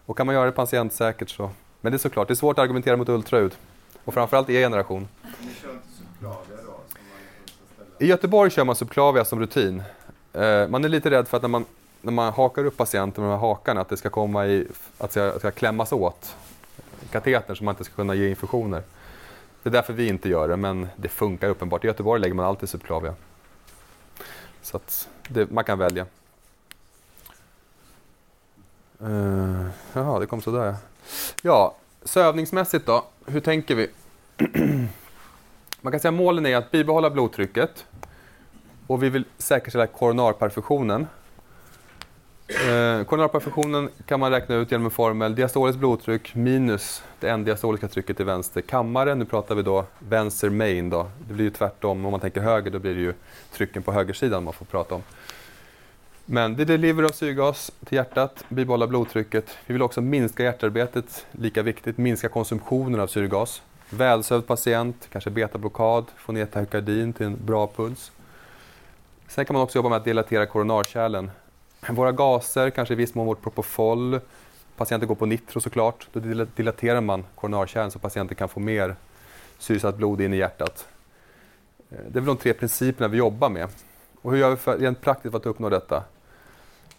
och kan man göra det patientsäkert så men det är såklart, det är svårt att argumentera mot ultraljud och framförallt i generation. I Göteborg kör man subclavia som rutin. Eh, man är lite rädd för att när man, när man hakar upp patienten med de här hakarna att det ska komma i, att det ska, att det ska klämmas åt katetern så man inte ska kunna ge infusioner. Det är därför vi inte gör det, men det funkar uppenbart. I Göteborg lägger man alltid subclavia. Så att det, man kan välja. Uh, jaha, det kom sådär ja. Ja, sövningsmässigt då. Hur tänker vi? [CLEARS THROAT] Man kan säga att målen är att bibehålla blodtrycket och vi vill säkerställa koronarperfusionen. Eh, koronarperfektionen kan man räkna ut genom en formel diastoliskt blodtryck minus det endiastoliska trycket i vänster kammare. Nu pratar vi då vänster main då. Det blir ju tvärtom. Om man tänker höger då blir det ju trycken på högersidan man får prata om. Men det är deliver av syrgas till hjärtat, bibehålla blodtrycket. Vi vill också minska hjärtarbetet, lika viktigt, minska konsumtionen av syrgas. Välsövd patient, kanske betablockad, få ner takardin till en bra puls. Sen kan man också jobba med att dilatera koronarkärlen. Våra gaser, kanske i viss mån vårt Propofol. Patienter går på nitro såklart. Då dilaterar man koronarkärlen så patienten kan få mer syresatt blod in i hjärtat. Eh, det är väl de tre principerna vi jobbar med. Och hur gör vi för, rent praktiskt för att uppnå detta?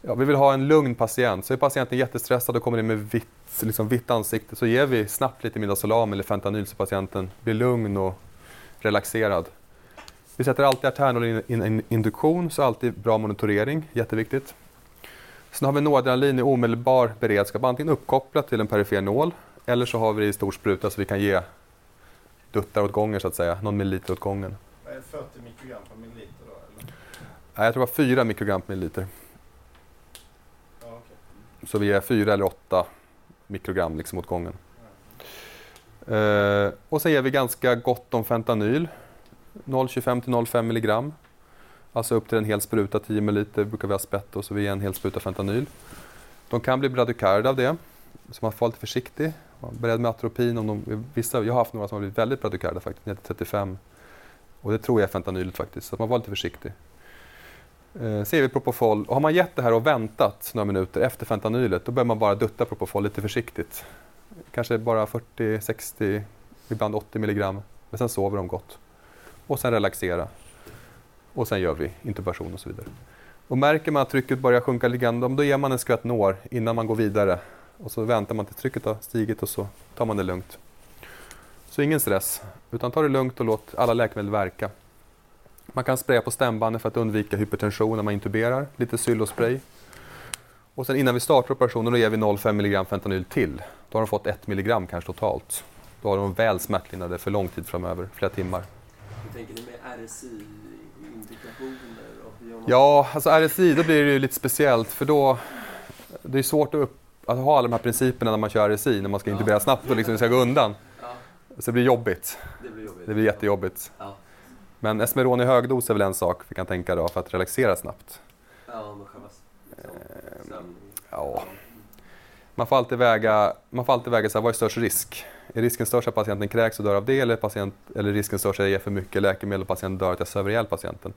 Ja, vi vill ha en lugn patient. Så är patienten jättestressad och kommer in med vitt, liksom vitt ansikte så ger vi snabbt lite midazolam eller fentanyl så patienten blir lugn och relaxerad. Vi sätter alltid arternol in, in, in induktion, så alltid bra monitorering, jätteviktigt. Sen har vi noradrenalin i omedelbar beredskap, antingen uppkopplat till en perifer nål eller så har vi det i stor spruta så vi kan ge duttar åt gången så att säga, någon milliliter åt gången. Vad är det, 40 mikrogram per milliliter då eller? Nej, Jag tror det var 4 mikrogram per milliliter. Ja, okej. Så vi är 4 eller 8 mikrogram liksom åt gången. Eh, och sen ger vi ganska gott om fentanyl. 0,25 till 0,5 milligram. Alltså upp till en hel spruta, 10 ml, brukar vi ha spett och så vi ger en hel spruta fentanyl. De kan bli bradykarda av det, så man får vara lite försiktig. Var beredd med atropin. Om de, vissa, jag har haft några som har blivit väldigt bradykarda faktiskt, ner till 35. Och det tror jag är fentanylet faktiskt, så man man var lite försiktig. Eh, ser vi Propofol, och har man gett det här och väntat några minuter efter fentanylet, då bör man bara dutta Propofol lite försiktigt. Kanske bara 40, 60, ibland 80 milligram. Men sen sover de gott. Och sen relaxera. Och sen gör vi intubation och så vidare. Och märker man att trycket börjar sjunka liggande, då ger man en skvätt Nor innan man går vidare. Och så väntar man tills trycket har stigit och så tar man det lugnt. Så ingen stress, utan ta det lugnt och låt alla läkemedel verka. Man kan spraya på stämbanden för att undvika hypertension när man intuberar, lite Xylospray. Och sen innan vi startar operationen då ger vi 0,5 mg fentanyl till. Då har de fått 1 mg kanske totalt. Då har de väl smärtlindrade för lång tid framöver, flera timmar. Hur tänker ni med RSI-indikationer? och hur gör man? Ja, alltså RSI, då blir det ju lite speciellt för då... Det är svårt att, upp, att ha alla de här principerna när man kör RSI, när man ska intubera snabbt och liksom ska gå undan. Ja, Så det blir jobbigt. det blir jobbigt. Det blir jättejobbigt. Ja, Men Esmeron i högdos är väl en sak vi kan tänka då för att relaxera snabbt. ja men själva liksom, sömn. Ja, man får alltid väga, man får alltid väga så här, vad är störst risk? Är risken störst att patienten kräks och dör av det eller, patient, eller risken störst att jag ger för mycket läkemedel och patienten dör att jag söver ihjäl patienten?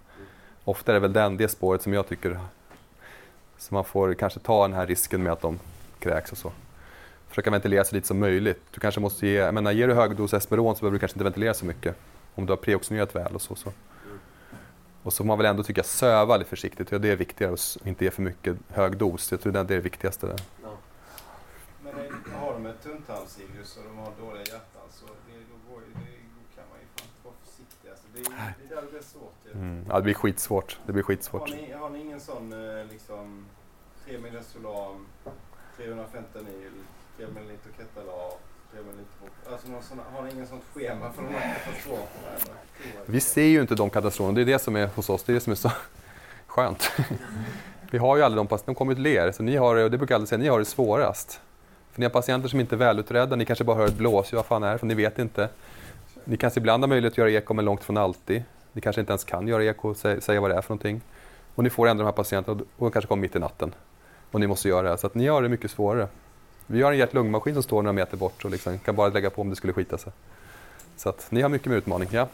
Ofta är det väl den, det spåret som jag tycker så man får kanske ta den här risken med att de kräks och så. Försöka ventilera så lite som möjligt. Du kanske måste ge, jag menar, ger du högdos Esmeron så behöver du kanske inte ventilera så mycket. Om du har preoxygenerat väl och så. så. Och så får man väl ändå tycka söva lite försiktigt. Ja, det är viktigare att inte ge för mycket hög dos. Jag tror det är det viktigaste. Där. Är- har de ett med tunntarmsirus och de har dåliga hjärtan så det, då, går, det, då kan man ju fan inte vara försiktig. Alltså, det, är- det där blir svårt ju. Mm. Ja, det blir skitsvårt. Det blir Har skitsvårt. ni, har ni ingen sån eh, liksom 3 ml Solam, 300 fentanyl, 3 ml Ketalar, 3 ml Alltså sån, har ni ingen sånt schema för de här katastroferna? Vi ser ju inte de katastroferna. Det är det som är hos oss. Det är det som är så skönt. [LAUGHS] Vi har ju aldrig de. De kommer till er. Så ni har det, och det brukar jag alltid säga, ni har det svårast. För ni har patienter som inte är välutredda. Ni kanske bara hör ett blås. Vad fan är det? För ni vet inte. Ni kanske ibland har möjlighet att göra eko, men långt från alltid. Ni kanske inte ens kan göra eko och sä- säga vad det är för någonting. Och ni får ändå de här patienterna och de kanske kommer mitt i natten. Och ni måste göra det. Så att ni har det mycket svårare. Vi har en hjärt-lungmaskin som står några meter bort och liksom kan bara lägga på om det skulle skita sig. Så att ni har mycket mer utmaning. Ja.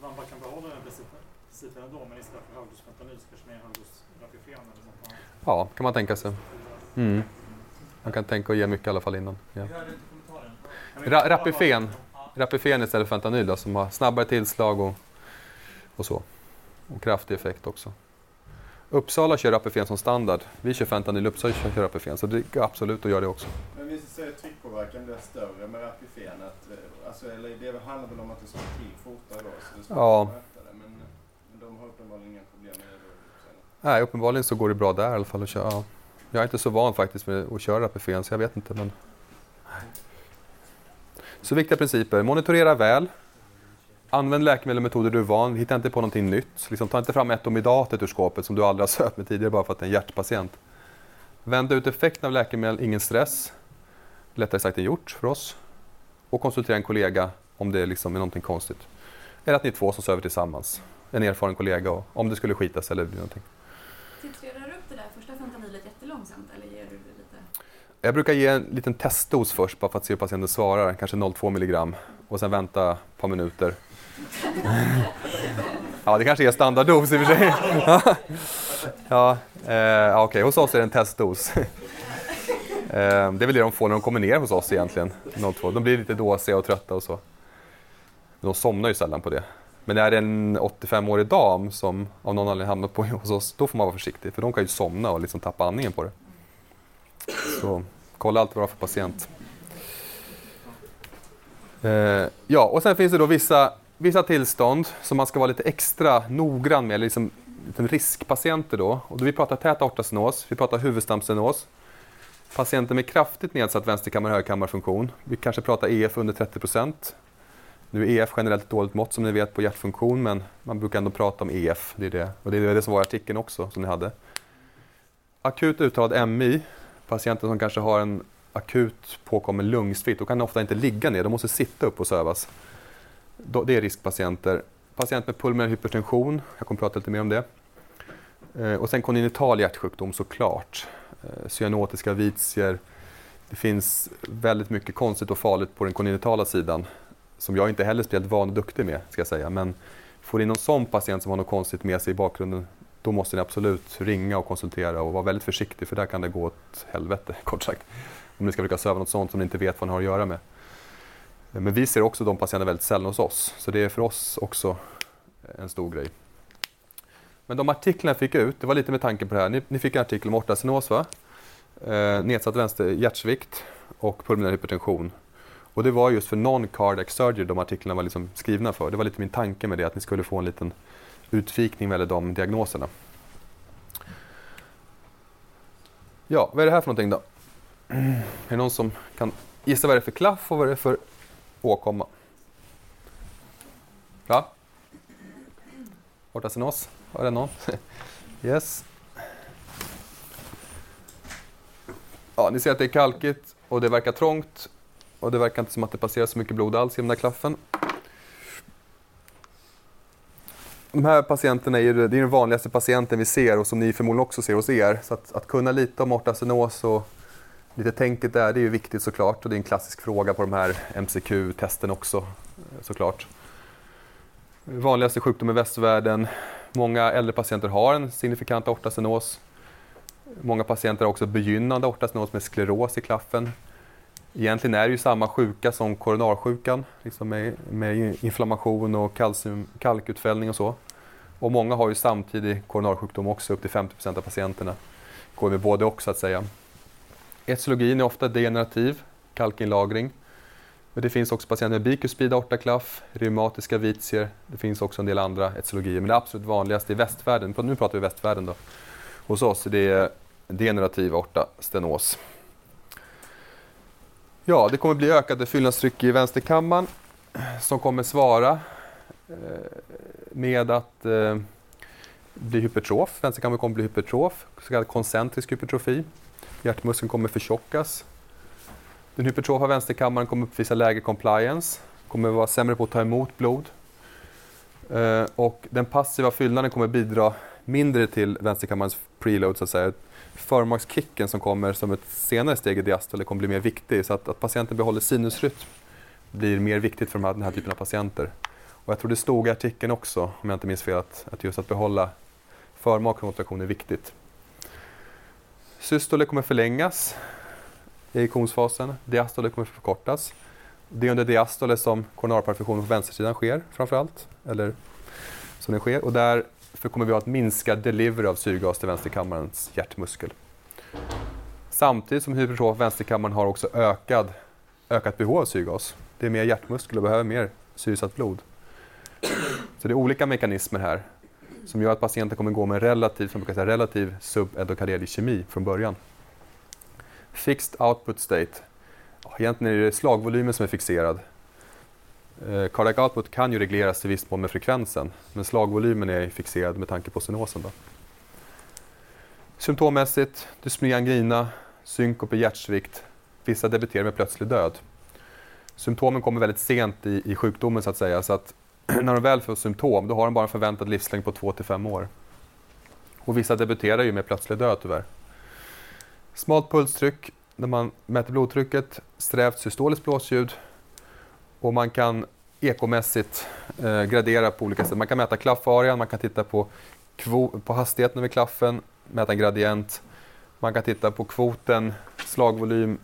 Man bara kan behålla den principen- principen ändå, men istället för högdos fentanyl så kanske mer högdos Rapifen eller något annat. Ja, kan man tänka sig. Mm. Man kan tänka och ge mycket i alla fall innan. Ja. Ra- Rapifen. Rapifen istället för fentanyl då, som har snabbare tillslag och, och så. Och kraftig effekt också. Uppsala kör Rapifen som standard. Vi kör fentanyl, Uppsala kör Rapifen. Så det går absolut att göra det också. Men vi säger att tryckpåverkan blir större med Rapifenet. eh, Alltså, eller det handlar väl om att det slår till fortare då? Så det ska Ja. möta det, men, men de har uppenbarligen inga problem med det. då. Nej, uppenbarligen så går det bra där i alla fall att köra. Ja. Jag är inte så van faktiskt med att köra buffén så jag vet inte. Men... Så viktiga principer. Monitorera väl. Använd läkemedel och metoder du är van. Hitta inte på någonting nytt. Liksom, ta inte fram etomidatet ur skåpet som du aldrig har [LAUGHS] sökt med tidigare bara för att det är en hjärtpatient. Vända ut effekten av läkemedel, ingen stress. Lättare sagt än gjort för oss. Och konsultera en kollega om det liksom är någonting konstigt. Eller att ni är två som söver tillsammans. En erfaren kollega och, om det skulle skitas eller bli någonting. Titrerar du upp det där första fentanylet jättelångsamt eller ger du det lite? Jag brukar ge en liten testdos först bara för att se hur patienten svarar, kanske 0,2 milligram och sen vänta ett par minuter. Ja, det kanske är standarddos i och för sig. [LAUGHS] Ja, eh, okej, hos oss är det en testdos. [LAUGHS] Eh, det är väl det de får när de kommer ner hos oss egentligen, 0,2. De blir lite dåsiga och trötta och så. De somnar ju sällan på det. Men är det en 85-årig dam som av någon anledning hamnat på hos oss, då får man vara försiktig för de kan ju somna och liksom tappa andningen på det. Så kolla allt vad du har för patient. Eh, ja, och sen finns det då vissa, vissa tillstånd som man ska vara lite extra noggrann med, liksom riskpatienter då. Och då vi pratar tät aortastenos, vi pratar huvudstampstenos. Patienter med kraftigt nedsatt vänsterkammar högerkammarfunktion. Vi kanske pratar EF under 30% Nu är EF generellt ett dåligt mått som ni vet på hjärtfunktion, men man brukar ändå prata om EF. Det är det. Och det är det som var i artikeln också, som ni hade. Akut uttalad MI, patienter som kanske har en akut påkommen lungsvikt, då kan de ofta inte ligga ner, de måste sitta upp och sövas. Det är riskpatienter. Patient med pulmonär hypertension, jag kommer prata lite mer om det. Eh, och sen kongenital hjärtsjukdom såklart. Eh, cyanotiska vitier. Det finns väldigt mycket konstigt och farligt på den kongenitala sidan som jag inte heller är speciellt van och duktig med, ska jag säga. Men får in någon sån patient som har något konstigt med sig i bakgrunden, då måste ni absolut ringa och konsultera och vara väldigt försiktig för där kan det gå åt helvete, [LAUGHS] kort sagt. Om ni ska försöka söva något sånt som ni inte vet vad ni har att göra med. Men vi ser också de patienterna väldigt sällan hos oss, så det är för oss också en stor grej. Men de artiklarna jag fick ut, det var lite med tanke på det här. Ni, ni fick en artikel om aortastenos va? Eh, nedsatt vänster hjärtsvikt och pulmonär hypertension. Och det var just för non-cardiac surgery de artiklarna var liksom skrivna för. Det var lite min tanke med det, att ni skulle få en liten utvikning eller de diagnoserna. Ja, vad är det här för någonting då? Är det någon som kan gissa vad det är för klaff och vad det är för åkomma? Va? Ortasinos? Har det någon? [LAUGHS] yes. Ja, ni ser att det är kalkigt och det verkar trångt och det verkar inte som att det passerar så mycket blod alls i den där klaffen. De här patienterna är ju det är den vanligaste patienten vi ser och som ni förmodligen också ser hos er. Så att, att kunna lite om aortastenos och lite tänket där, det är ju viktigt såklart. Och det är en klassisk fråga på de här MCQ-testen också såklart. Vanligaste sjukdom i västvärlden. Många äldre patienter har en signifikant aortastenos. Många patienter har också begynnande aortastenos med skleros i klaffen. Egentligen är det ju samma sjuka som koronarsjukan, liksom med, med inflammation och kalcium, kalkutfällning och så. Och många har ju samtidig koronarsjukdom också, upp till 50% av patienterna går med både och så att säga. Etiologin är ofta degenerativ, kalkinlagring. Men det finns också patienter med bikuspid aortaklaff, reumatiska vitier. Det finns också en del andra etiologier. Men det absolut vanligaste i västvärlden, nu pratar vi västvärlden då, hos oss är det degenerativ aortastenos. Ja, det kommer bli ökade fyllnadstryck i vänsterkammaren som kommer svara eh, med att eh, bli hypertrof. Vänsterkammaren kommer bli hypertrof, så kallad koncentrisk hypertrofi. Hjärtmuskeln kommer förtjockas. Den hypertrofa vänsterkammaren kommer uppvisa lägre compliance, kommer vara sämre på att ta emot blod. Eh, och den passiva fyllnaden kommer bidra mindre till vänsterkammarens preload så att säga. Förmakskicken som kommer som ett senare steg i diastole kommer bli mer viktig så att, att patienten behåller sinusrytm blir mer viktigt för de här, den här typen av patienter. Och jag tror det stod i artikeln också, om jag inte minns fel, att, att just att behålla förmak kontraktion är viktigt. Systole kommer förlängas i ejektionsfasen, diastole kommer förkortas. Det är under diastole som koronarperfusionen på vänstersidan sker framförallt, eller som den sker. Och för kommer vi ha ett minskat delivery av syrgas till vänsterkammarens hjärtmuskel. Samtidigt som hypertrof vänsterkammaren har också ökad, ökat behov av syrgas. Det är mer hjärtmuskel och behöver mer syresatt blod. Så det är olika mekanismer här som gör att patienten kommer gå med relativ, som brukar säga, relativ subendokardiell kemi från början. Fixed output state. Egentligen är det slagvolymen som är fixerad. Eh, cardiac output kan ju regleras till viss mån med frekvensen, men slagvolymen är fixerad med tanke på stenosen. Då. Symptommässigt, dyspnea angina, synkope, hjärtsvikt, vissa debuterar med plötslig död. Symptomen kommer väldigt sent i, i sjukdomen så att säga, så att [CLEARS THROAT] när de väl får symptom, då har de bara en förväntad livslängd på 2 5 år. Och vissa debuterar ju med plötslig död tyvärr. Smalt pulstryck, när man mäter blodtrycket, strävt systoliskt blåsljud och man kan ekomässigt eh, gradera på olika sätt. Man kan mäta klaffarean, man kan titta på, på hastigheten över klaffen, mäta en gradient. Man kan titta på kvoten, slagvolym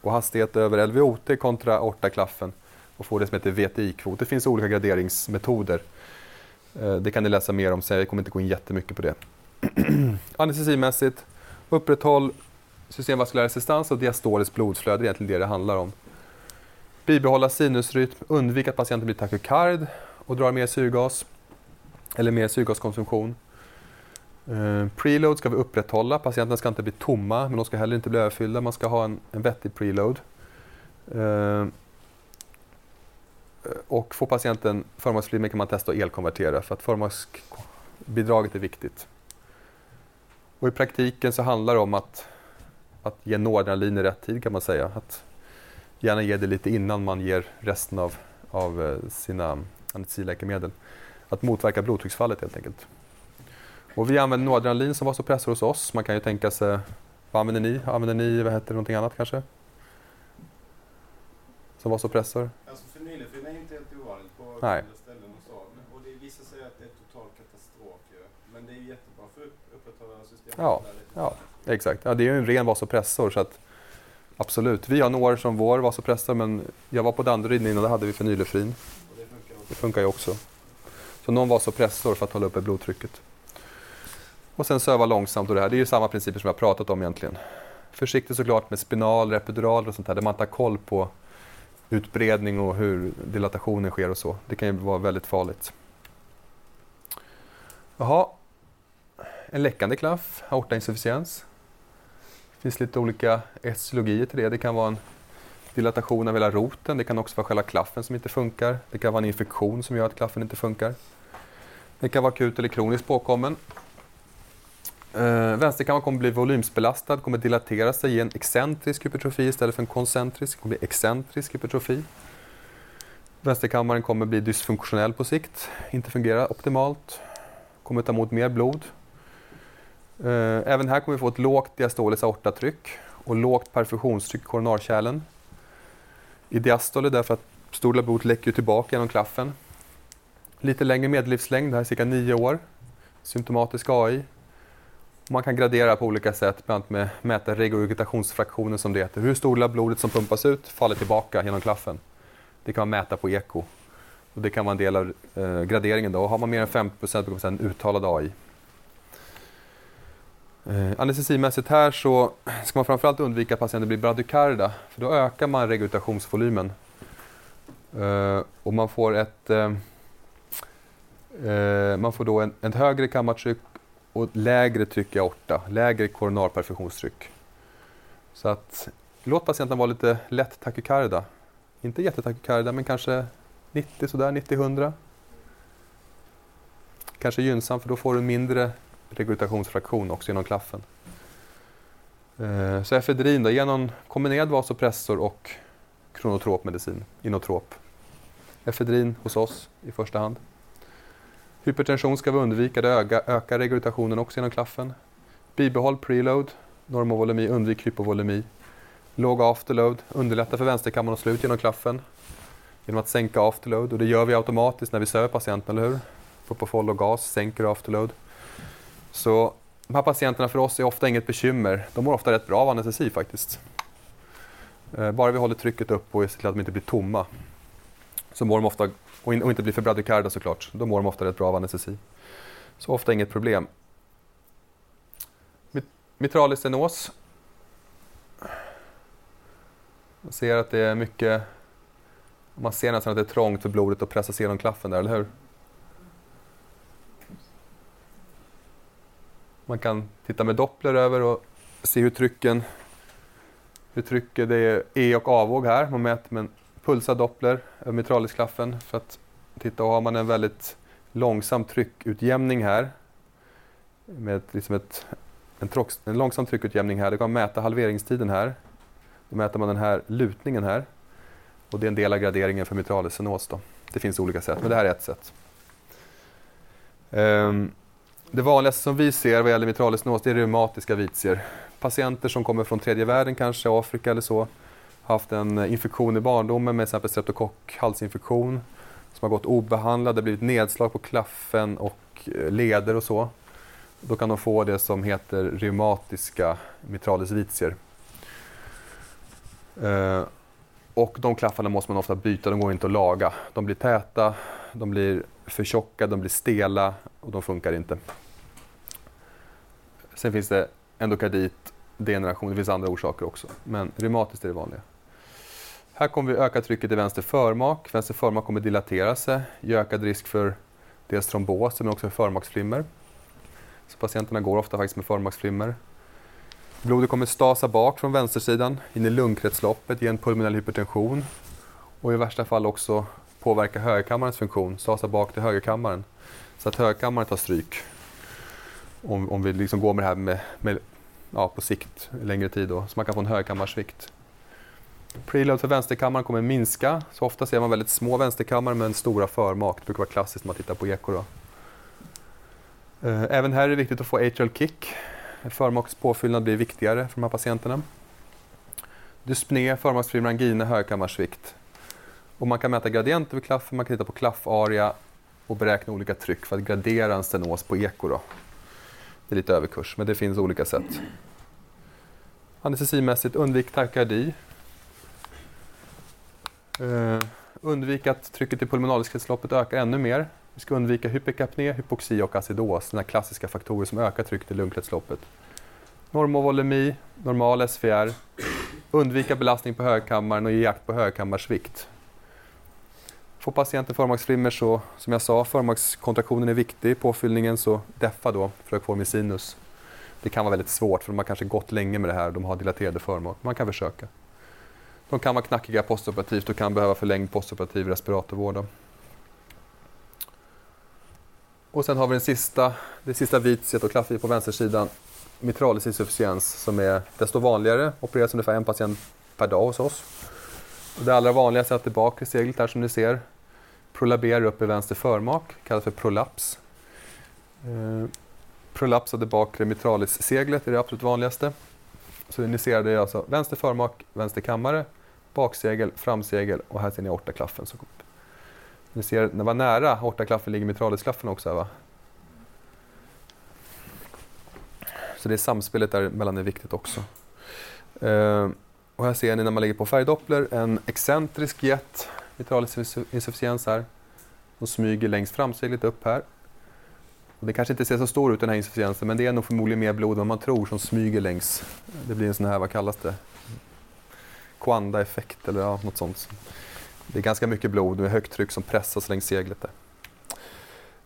och hastighet över LVOT kontra aortaklaffen och få det som heter VTI-kvot. Det finns olika graderingsmetoder. Eh, det kan ni läsa mer om sen, jag kommer inte gå in jättemycket på det. [CLEARS THROAT] Anestesimässigt, upprätthåll systemvaskulär resistans och diastoliskt blodflöde, det är egentligen det det handlar om. Bibehålla sinusrytm, undvik att patienten blir takykard och drar mer syrgas eller mer syrgaskonsumtion. Eh, preload ska vi upprätthålla, patienterna ska inte bli tomma men de ska heller inte bli överfyllda, man ska ha en, en vettig preload. Eh, eh, och får patienten förmaksflimmer kan man testa att elkonvertera för att förmaksbidraget är viktigt. Och I praktiken så handlar det om att, att ge noradrenalin i rätt tid kan man säga. Att gärna ge det lite innan man ger resten av, av eh, sina anestesiläkemedel. Att motverka blodtrycksfallet helt enkelt. Och vi använder noradrenalin som vasopressor hos oss. Man kan ju tänka sig, vad använder ni? Använder ni vad heter det, någonting annat kanske? Som vasopressor? Alltså fenylefrin är inte helt ovanligt på Nej. andra ställen hos Arne. Och det vissa säger att det är total katastrof ju. Men det är jättebra för att upprätthålla systemet. Ja, ja. Exakt, ja, det är ju en ren vasopressor så att absolut. Vi har några som vår vasopressor men jag var på Danderyd innan, där hade vi fenylefrin. Det funkar ju också. Så någon vasopressor för att hålla uppe blodtrycket. Och sen söva långsamt och det här, det är ju samma principer som jag pratat om egentligen. Försiktigt såklart med spinal, epidural och sånt här där man tar koll på utbredning och hur dilatationen sker och så. Det kan ju vara väldigt farligt. Jaha, en läckande klaff, aortainsufficiens. Det finns lite olika etiologier till det. Det kan vara en dilatation av hela roten. Det kan också vara själva klaffen som inte funkar. Det kan vara en infektion som gör att klaffen inte funkar. Det kan vara akut eller kroniskt påkommen. Eh, vänsterkammaren kommer bli volymsbelastad, kommer dilatera sig ge en excentrisk hypertrofi istället för en koncentrisk. Det kommer bli excentrisk hypertrofi. Vänsterkammaren kommer bli dysfunktionell på sikt, inte fungera optimalt, kommer ta emot mer blod. Eh, även här kommer vi få ett lågt diastoliskt aortatryck och lågt perfusionstryck i koronarkärlen. I diastole därför att stor del av blodet läcker tillbaka genom klaffen. Lite längre medellivslängd, det här är cirka 9 år. Symptomatisk AI, man kan gradera på olika sätt, bland annat med mäta regurgitationsfraktionen som det heter. Hur stor del av blodet som pumpas ut faller tillbaka genom klaffen. Det kan man mäta på eko. Och det kan vara en del av eh, graderingen. Då. Och har man mer än 50% brukar man säga en uttalad AI. Eh, anestesimässigt här så ska man framförallt undvika att patienten blir bradykarda för då ökar man regurgitationsvolymen. Eh, och man får ett eh, eh man får då en, ett högre kammartryck och lägre tryck i aorta, lägre koronarperfusionstryck. Så att låt patienten vara lite lätt takykarda. Inte jättetakykarda men kanske 90 sådär, 90-100. Kanske gynnsamt för då får du en mindre regurgitationsfraktion också genom klaffen. Eh, så efedrin då, ge någon kombinerad vasopressor och kronotrop medicin, inotrop. Efedrin hos oss i första hand. Hypertension ska vi undvika, det ökar regurgitationen också genom klaffen. Bibehåll preload, normovolemi, undvik hypovolemi. Låg afterload, underlätta för vänsterkammaren att slå ut genom klaffen genom att sänka afterload och det gör vi automatiskt när vi söver patienten, eller hur? Propofol och gas sänker afterload. Så de här patienterna för oss är ofta inget bekymmer. De mår ofta rätt bra av anestesi faktiskt. Eh, bara vi håller trycket upp och ser till att de inte blir tomma. Så mår de ofta, och, inte blir för bradykarda såklart, då mår de ofta rätt bra av anestesi. Så ofta inget problem. Mit stenos. Man ser att det är mycket, man ser nästan att det är trångt för blodet att pressas igenom klaffen där, eller hur? Man kan titta med Doppler över och se hur trycken hur trycket det är E och A-våg här. Man mäter med en pulsad Doppler eh, över mitralisklaffen för att titta. Och har man en väldigt långsam tryckutjämning här med ett, liksom ett, en, trox, en långsam tryckutjämning här. Då kan man mäta halveringstiden här. Då mäter man den här lutningen här. Och det är en del av graderingen för mitralisenos. Det finns olika sätt, men det här är ett sätt. Um, det vanligaste som vi ser vad gäller mitralissenos det är reumatiska vitier. Patienter som kommer från tredje världen, kanske Afrika eller så, haft en infektion i barndomen med exempel streptokock, halsinfektion, som har gått obehandlad, det har blivit nedslag på klaffen och eh, leder och så. Då kan de få det som heter reumatiska mitralis vitier. Eh, och de klaffarna måste man ofta byta, de går inte att laga. De blir täta, de blir för tjocka, de blir stela och de funkar inte. Sen finns det endokardit, degeneration, det finns andra orsaker också. Men reumatiskt är det vanliga. Här kommer vi öka trycket i vänster förmak. Vänster förmak kommer dilatera sig, ge ökad risk för dels tromboser men också för förmaksflimmer. Så patienterna går ofta faktiskt med förmaksflimmer. Blodet kommer stasa bak från vänstersidan in i lungkretsloppet, ge en pulmonell hypertension och i värsta fall också påverka högerkammarens funktion, stasa bak till högerkammaren så att högerkammaren tar stryk. Om, om vi liksom går med det här med, med ja, på sikt, längre tid då, så man kan få en högerkammarsvikt. Preload för vänsterkammaren kommer minska, så ofta ser man väldigt små vänsterkammare med en stora förmak. Det brukar vara klassiskt när man tittar på eko. Då. Eh, även här är det viktigt att få atrial kick. Förmakspåfyllnad blir viktigare för de här patienterna. Dyspné, förmaksfri angina, högkammarsvikt. Och man kan mäta gradienter vid klaffen, man kan titta på klaffarea och beräkna olika tryck för att gradera en stenos på eko. Då. Det är lite överkurs, men det finns olika sätt. Anestesimässigt, undvik takykardi. Uh, eh, undvik att trycket i pulmonaliskretsloppet ökar ännu mer. Vi ska undvika hyperkapné, hypoxi och acidos, sådana klassiska faktorer som ökar trycket i lungkretsloppet. Normovolemi, normal SVR. Undvika belastning på högkammaren och ge jakt på högkammarsvikt. Får patienten förmaksflimmer så, som jag sa, förmakskontraktionen är viktig. i Påfyllningen så deffa då, flökform sinus. Det kan vara väldigt svårt för de har kanske gått länge med det här. och De har dilaterade förmak. Man kan försöka. De kan vara knackiga postoperativt och kan behöva förlängd postoperativ respiratorvård. Och sen har vi den sista, det sista vitiet och klaffar på vänstersidan. Mitralis insufficiens som är desto vanligare, opereras ungefär en patient per dag hos oss. Och det allra vanligaste är att det bakre seglet här som ni ser prolaberar upp i vänster förmak, kallas för prolaps. Eh, prolaps av det bakre mitralisseglet är det absolut vanligaste. Så ni ser det är alltså vänster förmak, vänster kammare, baksegel, framsegel och här ser ni aortaklaffen. upp ni ser, när var nära aortaklaffen ligger mitralisklaffen också. Här, va? Så det är samspelet däremellan är viktigt också. Eh, och här ser ni när man lägger på färgdoppler en excentrisk jet, mitralisk insufficiens här. Som smyger längs framseglet upp här. Och det kanske inte ser så stor ut den här insufficiensen men det är nog förmodligen mer blod än vad man tror som smyger längs. Det blir en sån här, vad kallas det? Quanda-effekt eller ja, något sånt. Det är ganska mycket blod med högt tryck som pressas längs seglet där.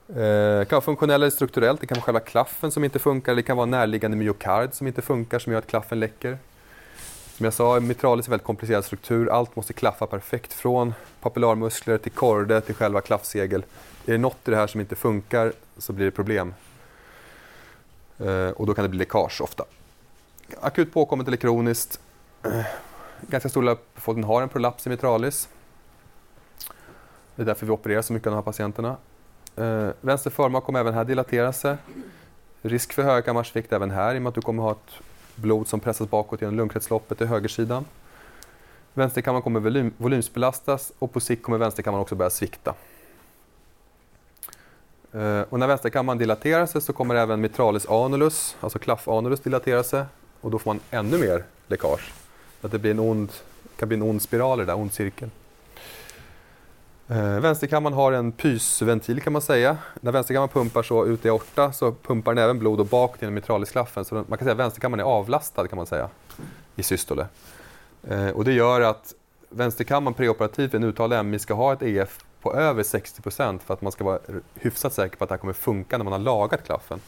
Det kan vara funktionellt eller strukturellt. Det kan vara själva klaffen som inte funkar. Det kan vara närliggande myokard som inte funkar som gör att klaffen läcker. Som jag sa, mitralis är en väldigt komplicerad struktur. Allt måste klaffa perfekt från papillarmuskler till korde till själva klaffsegel. Är det något i det här som inte funkar så blir det problem. Eh, och då kan det bli läckage ofta. Akut påkommet eller kroniskt. Eh, ganska stor del av befolkningen har en prolaps i mitralis. Det är därför vi opererar så mycket av de här patienterna. Eh, vänster förmak kommer även här dilatera sig. Risk för högkammarsvikt även här i och med att du kommer ha ett blod som pressas bakåt genom lungkretsloppet i högersidan. Vänsterkammaren kommer volym, volymsbelastas och på sikt kommer vänsterkammaren också börja svikta. Eh, och när vänsterkammaren dilaterar sig så kommer även mitralis anulus, alltså klaffanulus, dilatera sig och då får man ännu mer läckage. Så att det blir en ond, kan bli en ond spiral i det där, ond cirkel. Eh, vänsterkammaren har en pysventil kan man säga. När vänsterkammaren pumpar så ut i aorta så pumpar den även blod och bakåt genom mitralisklaffen. Så man kan säga att vänsterkammaren är avlastad kan man säga i systole. Eh, och det gör att vänsterkammaren preoperativt vid en uttalad MI ska ha ett EF på över 60% för att man ska vara hyfsat säker på att det här kommer funka när man har lagat klaffen.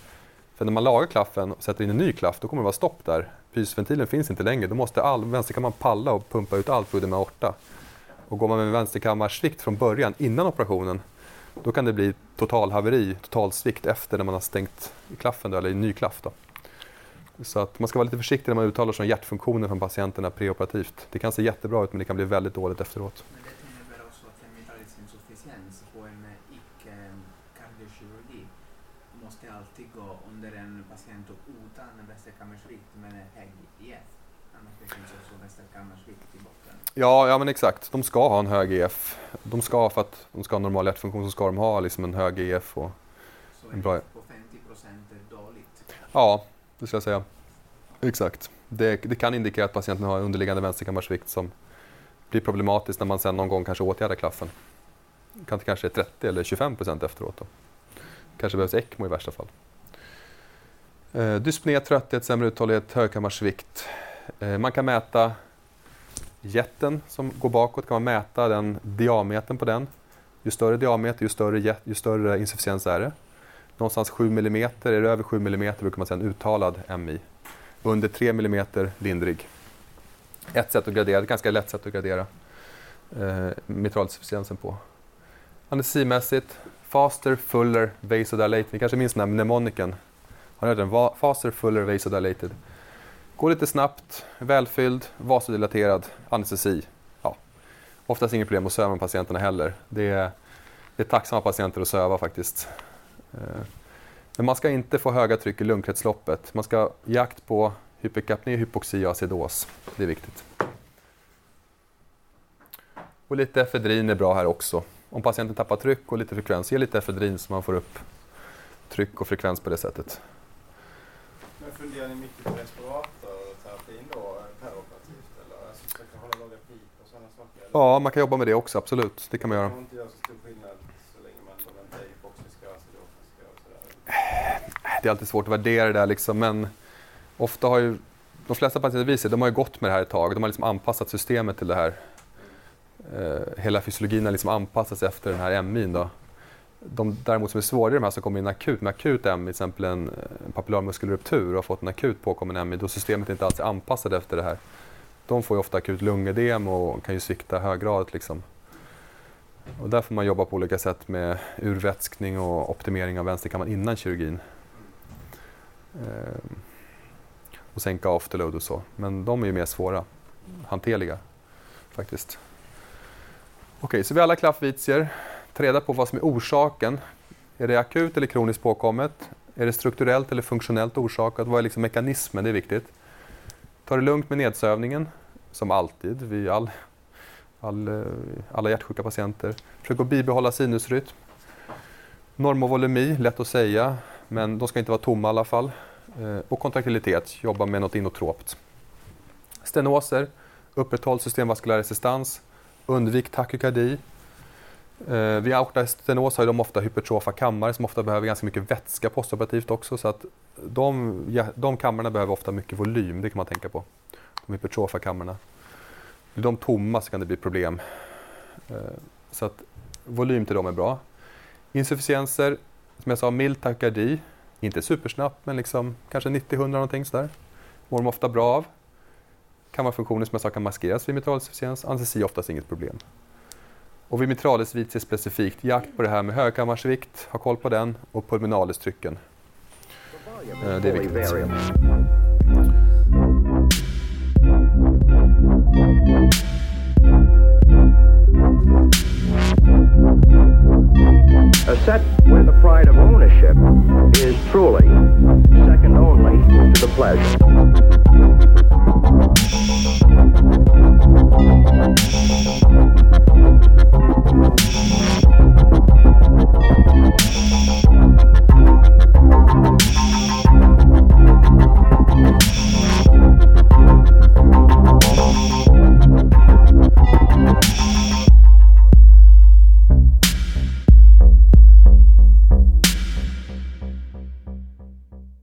För när man lagar klaffen och sätter in en ny klaff då kommer det vara stopp där. Pysventilen finns inte längre. Då måste all, vänsterkammaren palla och pumpa ut allt blod med aorta. Och går man med vänsterkammarsvikt från början, innan operationen, då kan det bli totalhaveri, totalsvikt efter när man har stängt klaffen, då, eller i ny klaff. Då. Så att man ska vara lite försiktig när man uttalar sig om hjärtfunktionen från patienterna preoperativt. Det kan se jättebra ut men det kan bli väldigt dåligt efteråt. Men det innebär också att en mitralisinsufficiens på en icke-kardiokirurgi måste alltid gå under en patient utan vänsterkammarsvikt men en hög IF. Annars det finns också vänsterkammarsvikt i botten. Ja, ja men exakt. De ska ha en hög EF. De ska, för att de ska ha normal hjärtfunktion, så ska de ha liksom en hög EF. Och, Så En bra- på 50 procent är dåligt. ja, det skulle jag säga. Exakt. Det, det kan indikera att patienten har underliggande vänsterkammarsvikt som blir problematiskt när man sen någon gång kanske åtgärdar klaffen. Kan kanske är 30 eller 25 procent efteråt. Då. Kanske behövs ECMO i värsta fall. Eh, dyspné, trötthet, sämre uthållighet, högkammarsvikt. Eh, man kan mäta jätten som går bakåt, kan man mäta den diametern på den. Ju större diameter, ju större, jet, ju större insufficiens är det. Någonstans 7 mm, är det över 7 mm brukar man säga en uttalad MI. Under 3 mm lindrig. Ett sätt att gradera, ett ganska lätt sätt att gradera eh, mitralinsufficiensen på. Anestesimässigt, faster, fuller, vasodilated. Ni kanske minns den här mnemoniken? Har ni hört den? Va- Faster, fuller, vasodilated. Går lite snabbt, välfylld, vasodilaterad, anestesi. Ja. Oftast inget problem att söva med patienterna heller. Det är, det är tacksamma patienter att söva faktiskt. Eh, men man ska inte få höga tryck i lungkretsloppet. Man ska jakt på hyperkapné, hypoxi och acidos. Det är viktigt. Och lite efedrin är bra här också. Om patienten tappar tryck och lite frekvens, ge lite efedrin så man får upp tryck och frekvens på det sättet. Men funderar ni mycket på respiratorterapin då, peroperativt? Eller alltså, försöka hålla låga pip och sådana saker? Eller? Ja, man kan jobba med det också, absolut. Det kan man göra. Det är sådär. Det är alltid svårt att värdera det där liksom, men ofta har ju de flesta patienter vi ser, de har ju gått med det här ett tag. De har liksom anpassat systemet till det här. Eh, hela fysiologin har liksom anpassats efter den här MIn då. De däremot som är svårare, de här som kommer in akut med akut MI, till exempel en, en papillarmuskelruptur och har fått en akut påkommen MI, då systemet inte alls är anpassat efter det här. De får ju ofta akut lungödem och kan ju svikta höggradigt liksom. Och där får man jobba på olika sätt med urvätskning och optimering av vänsterkammaren innan kirurgin. Ehm, och sänka afterload och så. Men de är ju mer svåra, hanterliga faktiskt. Okej, så vi har alla klaffvitier. Ta reda på vad som är orsaken. Är det akut eller kroniskt påkommet? Är det strukturellt eller funktionellt orsakat? Vad är liksom mekanismen? Det är viktigt. Ta det lugnt med nedsövningen, som alltid vid all, all, eh, alla hjärtsjuka patienter. Försök att bibehålla sinusrytm. Normovolemi, lätt att säga, men de ska inte vara tomma i alla fall. Eh, och kontraktilitet, jobba med något inotropt. Stenoser, upprätthåll systemvaskulär resistans, undvik takykardi. Eh, vid aortastenos har de ofta hypertrofa kammare som ofta behöver ganska mycket vätska postoperativt också. Så att de, ja, de kamrarna behöver ofta mycket volym, det kan man tänka på. De hypertrofa kamrarna. Blir de tomma så kan det bli problem. Eh, så att volym till dem är bra. Insufficienser, som jag sa, mild takykardi. Inte supersnabbt, men liksom kanske 90-100 någonting sådär. Mår de ofta bra av. Kammarfunktioner som jag sa kan maskeras vid mitralinsufficiens. Anestesi är oftast inget problem. Och vid mitralisvit specifikt, jakt på det här med högkammarsvikt, ha koll på den och pulmonalistrycken. uh, David A set where the pride of ownership is truly second only to the pleasure.